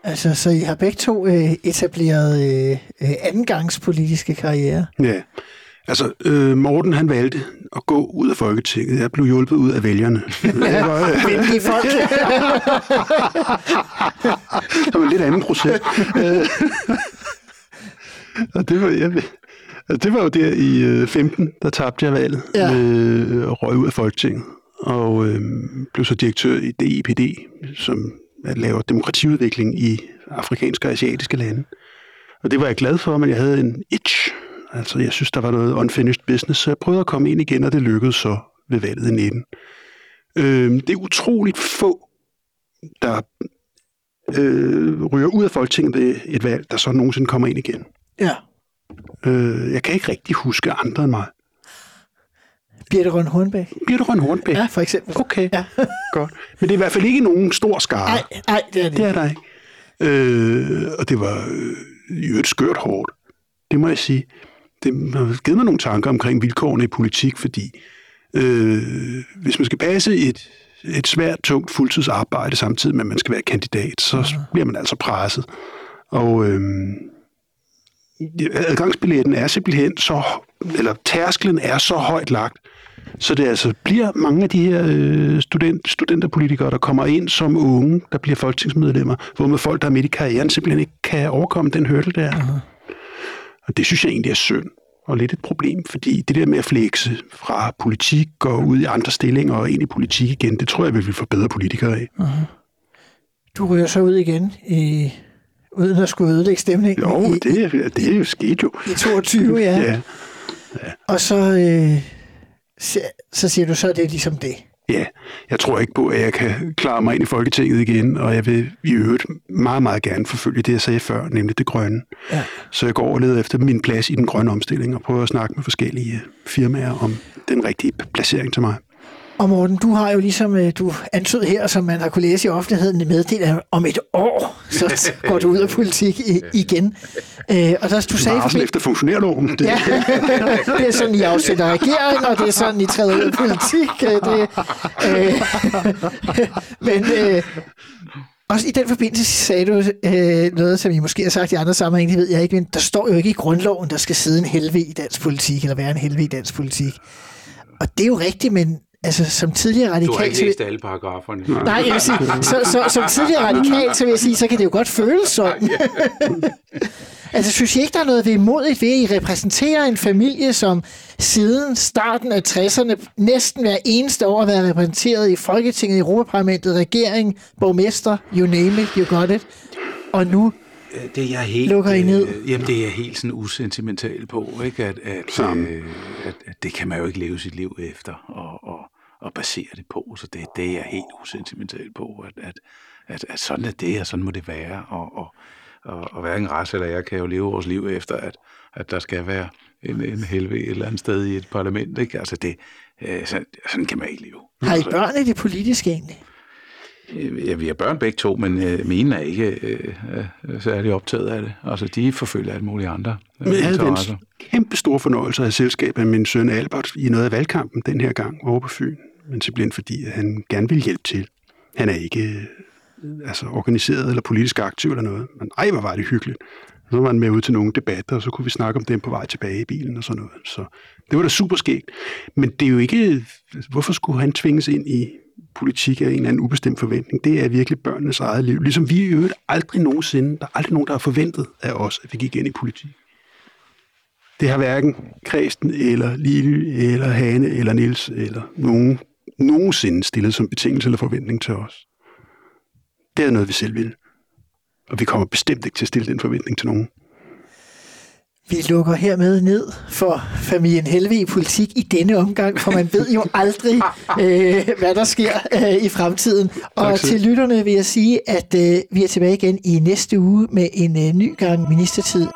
Speaker 6: Altså, så I har begge to øh, etableret øh, øh, andengangs politiske karriere.
Speaker 8: Ja. Altså, øh, Morten han valgte at gå ud af Folketinget. Jeg blev hjulpet ud af vælgerne. Var, øh,
Speaker 6: folk.
Speaker 8: det var en lidt anden proces. Øh, og det var, jeg, det var jo der i øh, 15, der tabte jeg valget
Speaker 6: Ja.
Speaker 8: øh, og røg ud af Folketinget. Og øh, blev så direktør i DIPD, som laver demokratiudvikling i afrikanske og asiatiske lande. Og det var jeg glad for, men jeg havde en itch. Altså, jeg synes, der var noget unfinished business, så jeg prøvede at komme ind igen, og det lykkedes så ved valget i 19. Øh, det er utroligt få, der øh, ryger ud af Folketinget ved et valg, der så nogensinde kommer ind igen.
Speaker 6: Ja.
Speaker 8: Øh, jeg kan ikke rigtig huske andre end mig.
Speaker 6: Birte Røn Hornbæk.
Speaker 8: Birte Røn Hornbæk?
Speaker 6: Ja, for eksempel.
Speaker 8: Okay,
Speaker 6: ja.
Speaker 8: godt. Men det er i hvert fald ikke nogen stor skare.
Speaker 6: Nej, nej, det er det
Speaker 8: Det er der ikke. Øh, og det var øh, i øvrigt skørt hårdt. Det må jeg sige. Det har givet mig nogle tanker omkring vilkårene i politik, fordi øh, hvis man skal passe et, et svært, tungt fuldtidsarbejde samtidig med, at man skal være kandidat, så bliver man altså presset. Og øh, adgangsbilletten er simpelthen så, eller tærsklen er så højt lagt, så det altså bliver mange af de her øh, student, studenterpolitikere, der kommer ind som unge, der bliver folketingsmedlemmer, hvor med folk, der er midt i karrieren, simpelthen ikke kan overkomme den hurdle der. Uh-huh. Og det synes jeg egentlig er synd og lidt et problem, fordi det der med at flexe fra politik og ud i andre stillinger og ind i politik igen, det tror jeg, vi vil få bedre politikere af.
Speaker 6: Uh-huh. Du ryger så ud igen i, uden at skulle ødelægge stemningen.
Speaker 8: Jo,
Speaker 6: i,
Speaker 8: det, er- det er jo sket jo.
Speaker 6: I 22, ja.
Speaker 8: ja.
Speaker 6: Og så, øh, så, så siger du så, at det er ligesom det.
Speaker 8: Ja, jeg tror ikke på, at jeg kan klare mig ind i Folketinget igen, og jeg vil i øvrigt meget, meget gerne forfølge det, jeg sagde før, nemlig det grønne.
Speaker 6: Ja.
Speaker 8: Så jeg går og leder efter min plads i den grønne omstilling og prøver at snakke med forskellige firmaer om den rigtige placering til mig.
Speaker 6: Og Morten, du har jo ligesom, øh, du antyd her, som man har kunne læse i offentligheden, meddelt, at om et år, så går du ud af politik igen. Øh, og der, du sagde...
Speaker 8: Varsel efter funktionærloven. Det,
Speaker 6: Ja, det er sådan, I afsætter regering, og det er sådan, I træder ud af politik. øh, Det, øh, men øh, også i den forbindelse sagde du øh, noget, som I måske har sagt i andre sammenhænge, det ved jeg ikke, men der står jo ikke i grundloven, der skal sidde en helve i dansk politik, eller være en helve i dansk politik. Og det er jo rigtigt, men altså, som tidligere
Speaker 9: Du har
Speaker 6: radikal...
Speaker 9: ikke
Speaker 6: så vil-
Speaker 9: læst alle paragraferne.
Speaker 6: Nej, jeg vil sige, så, så, som tidligere radikal, så vil jeg sige, så kan det jo godt føles sådan. altså, synes I ikke, der er noget vemodigt ved, at I repræsenterer en familie, som siden starten af 60'erne næsten hver eneste år har været repræsenteret i Folketinget, Europaparlamentet, regering, borgmester, you name it, you got it. Og nu
Speaker 9: det er jeg helt,
Speaker 6: Lukker I ned?
Speaker 9: Øh, jamen, det er jeg helt sådan usentimental på, ikke? At, at, øh, at, at det kan man jo ikke leve sit liv efter og, og, og basere det på. Så det, det er jeg helt usentimental på, at, at, at, at sådan er det, og sådan må det være. Og, og, og, og hverken Ras eller jeg kan jo leve vores liv efter, at, at der skal være en, en helvede et eller andet sted i et parlament. Ikke? Altså det, øh, sådan, sådan kan man ikke leve.
Speaker 6: har I børn i det politiske egentlig.
Speaker 9: Øh, Ja, vi har børn begge to, men øh, mine er ikke øh, øh, særlig optaget af det. Altså, de forfølger alt muligt andre. øh,
Speaker 8: Men jeg havde den kæmpe store fornøjelse af selskab af min søn Albert i noget af valgkampen den her gang over på Fyn. Men simpelthen fordi, at han gerne vil hjælpe til. Han er ikke øh, altså, organiseret eller politisk aktiv eller noget. Men ej, hvor var det hyggeligt. Så var han med ud til nogle debatter, og så kunne vi snakke om dem på vej tilbage i bilen og sådan noget. Så det var da super skægt. Men det er jo ikke... Hvorfor skulle han tvinges ind i politik af en eller anden ubestemt forventning? Det er virkelig børnenes eget liv. Ligesom vi i øvrigt aldrig nogensinde... Der er aldrig nogen, der har forventet af os, at vi gik ind i politik. Det har hverken Kristen eller Lille eller Hane eller Nils eller nogen nogensinde stillet som betingelse eller forventning til os. Det er noget, vi selv vil. Og vi kommer bestemt ikke til at stille den forventning til nogen.
Speaker 6: Vi lukker hermed ned for familien Helve i politik i denne omgang, for man ved jo aldrig, øh, hvad der sker øh, i fremtiden. Og
Speaker 8: Tak
Speaker 6: til lytterne vil jeg sige, at øh, vi er tilbage igen i næste uge med en øh, ny gang ministertid.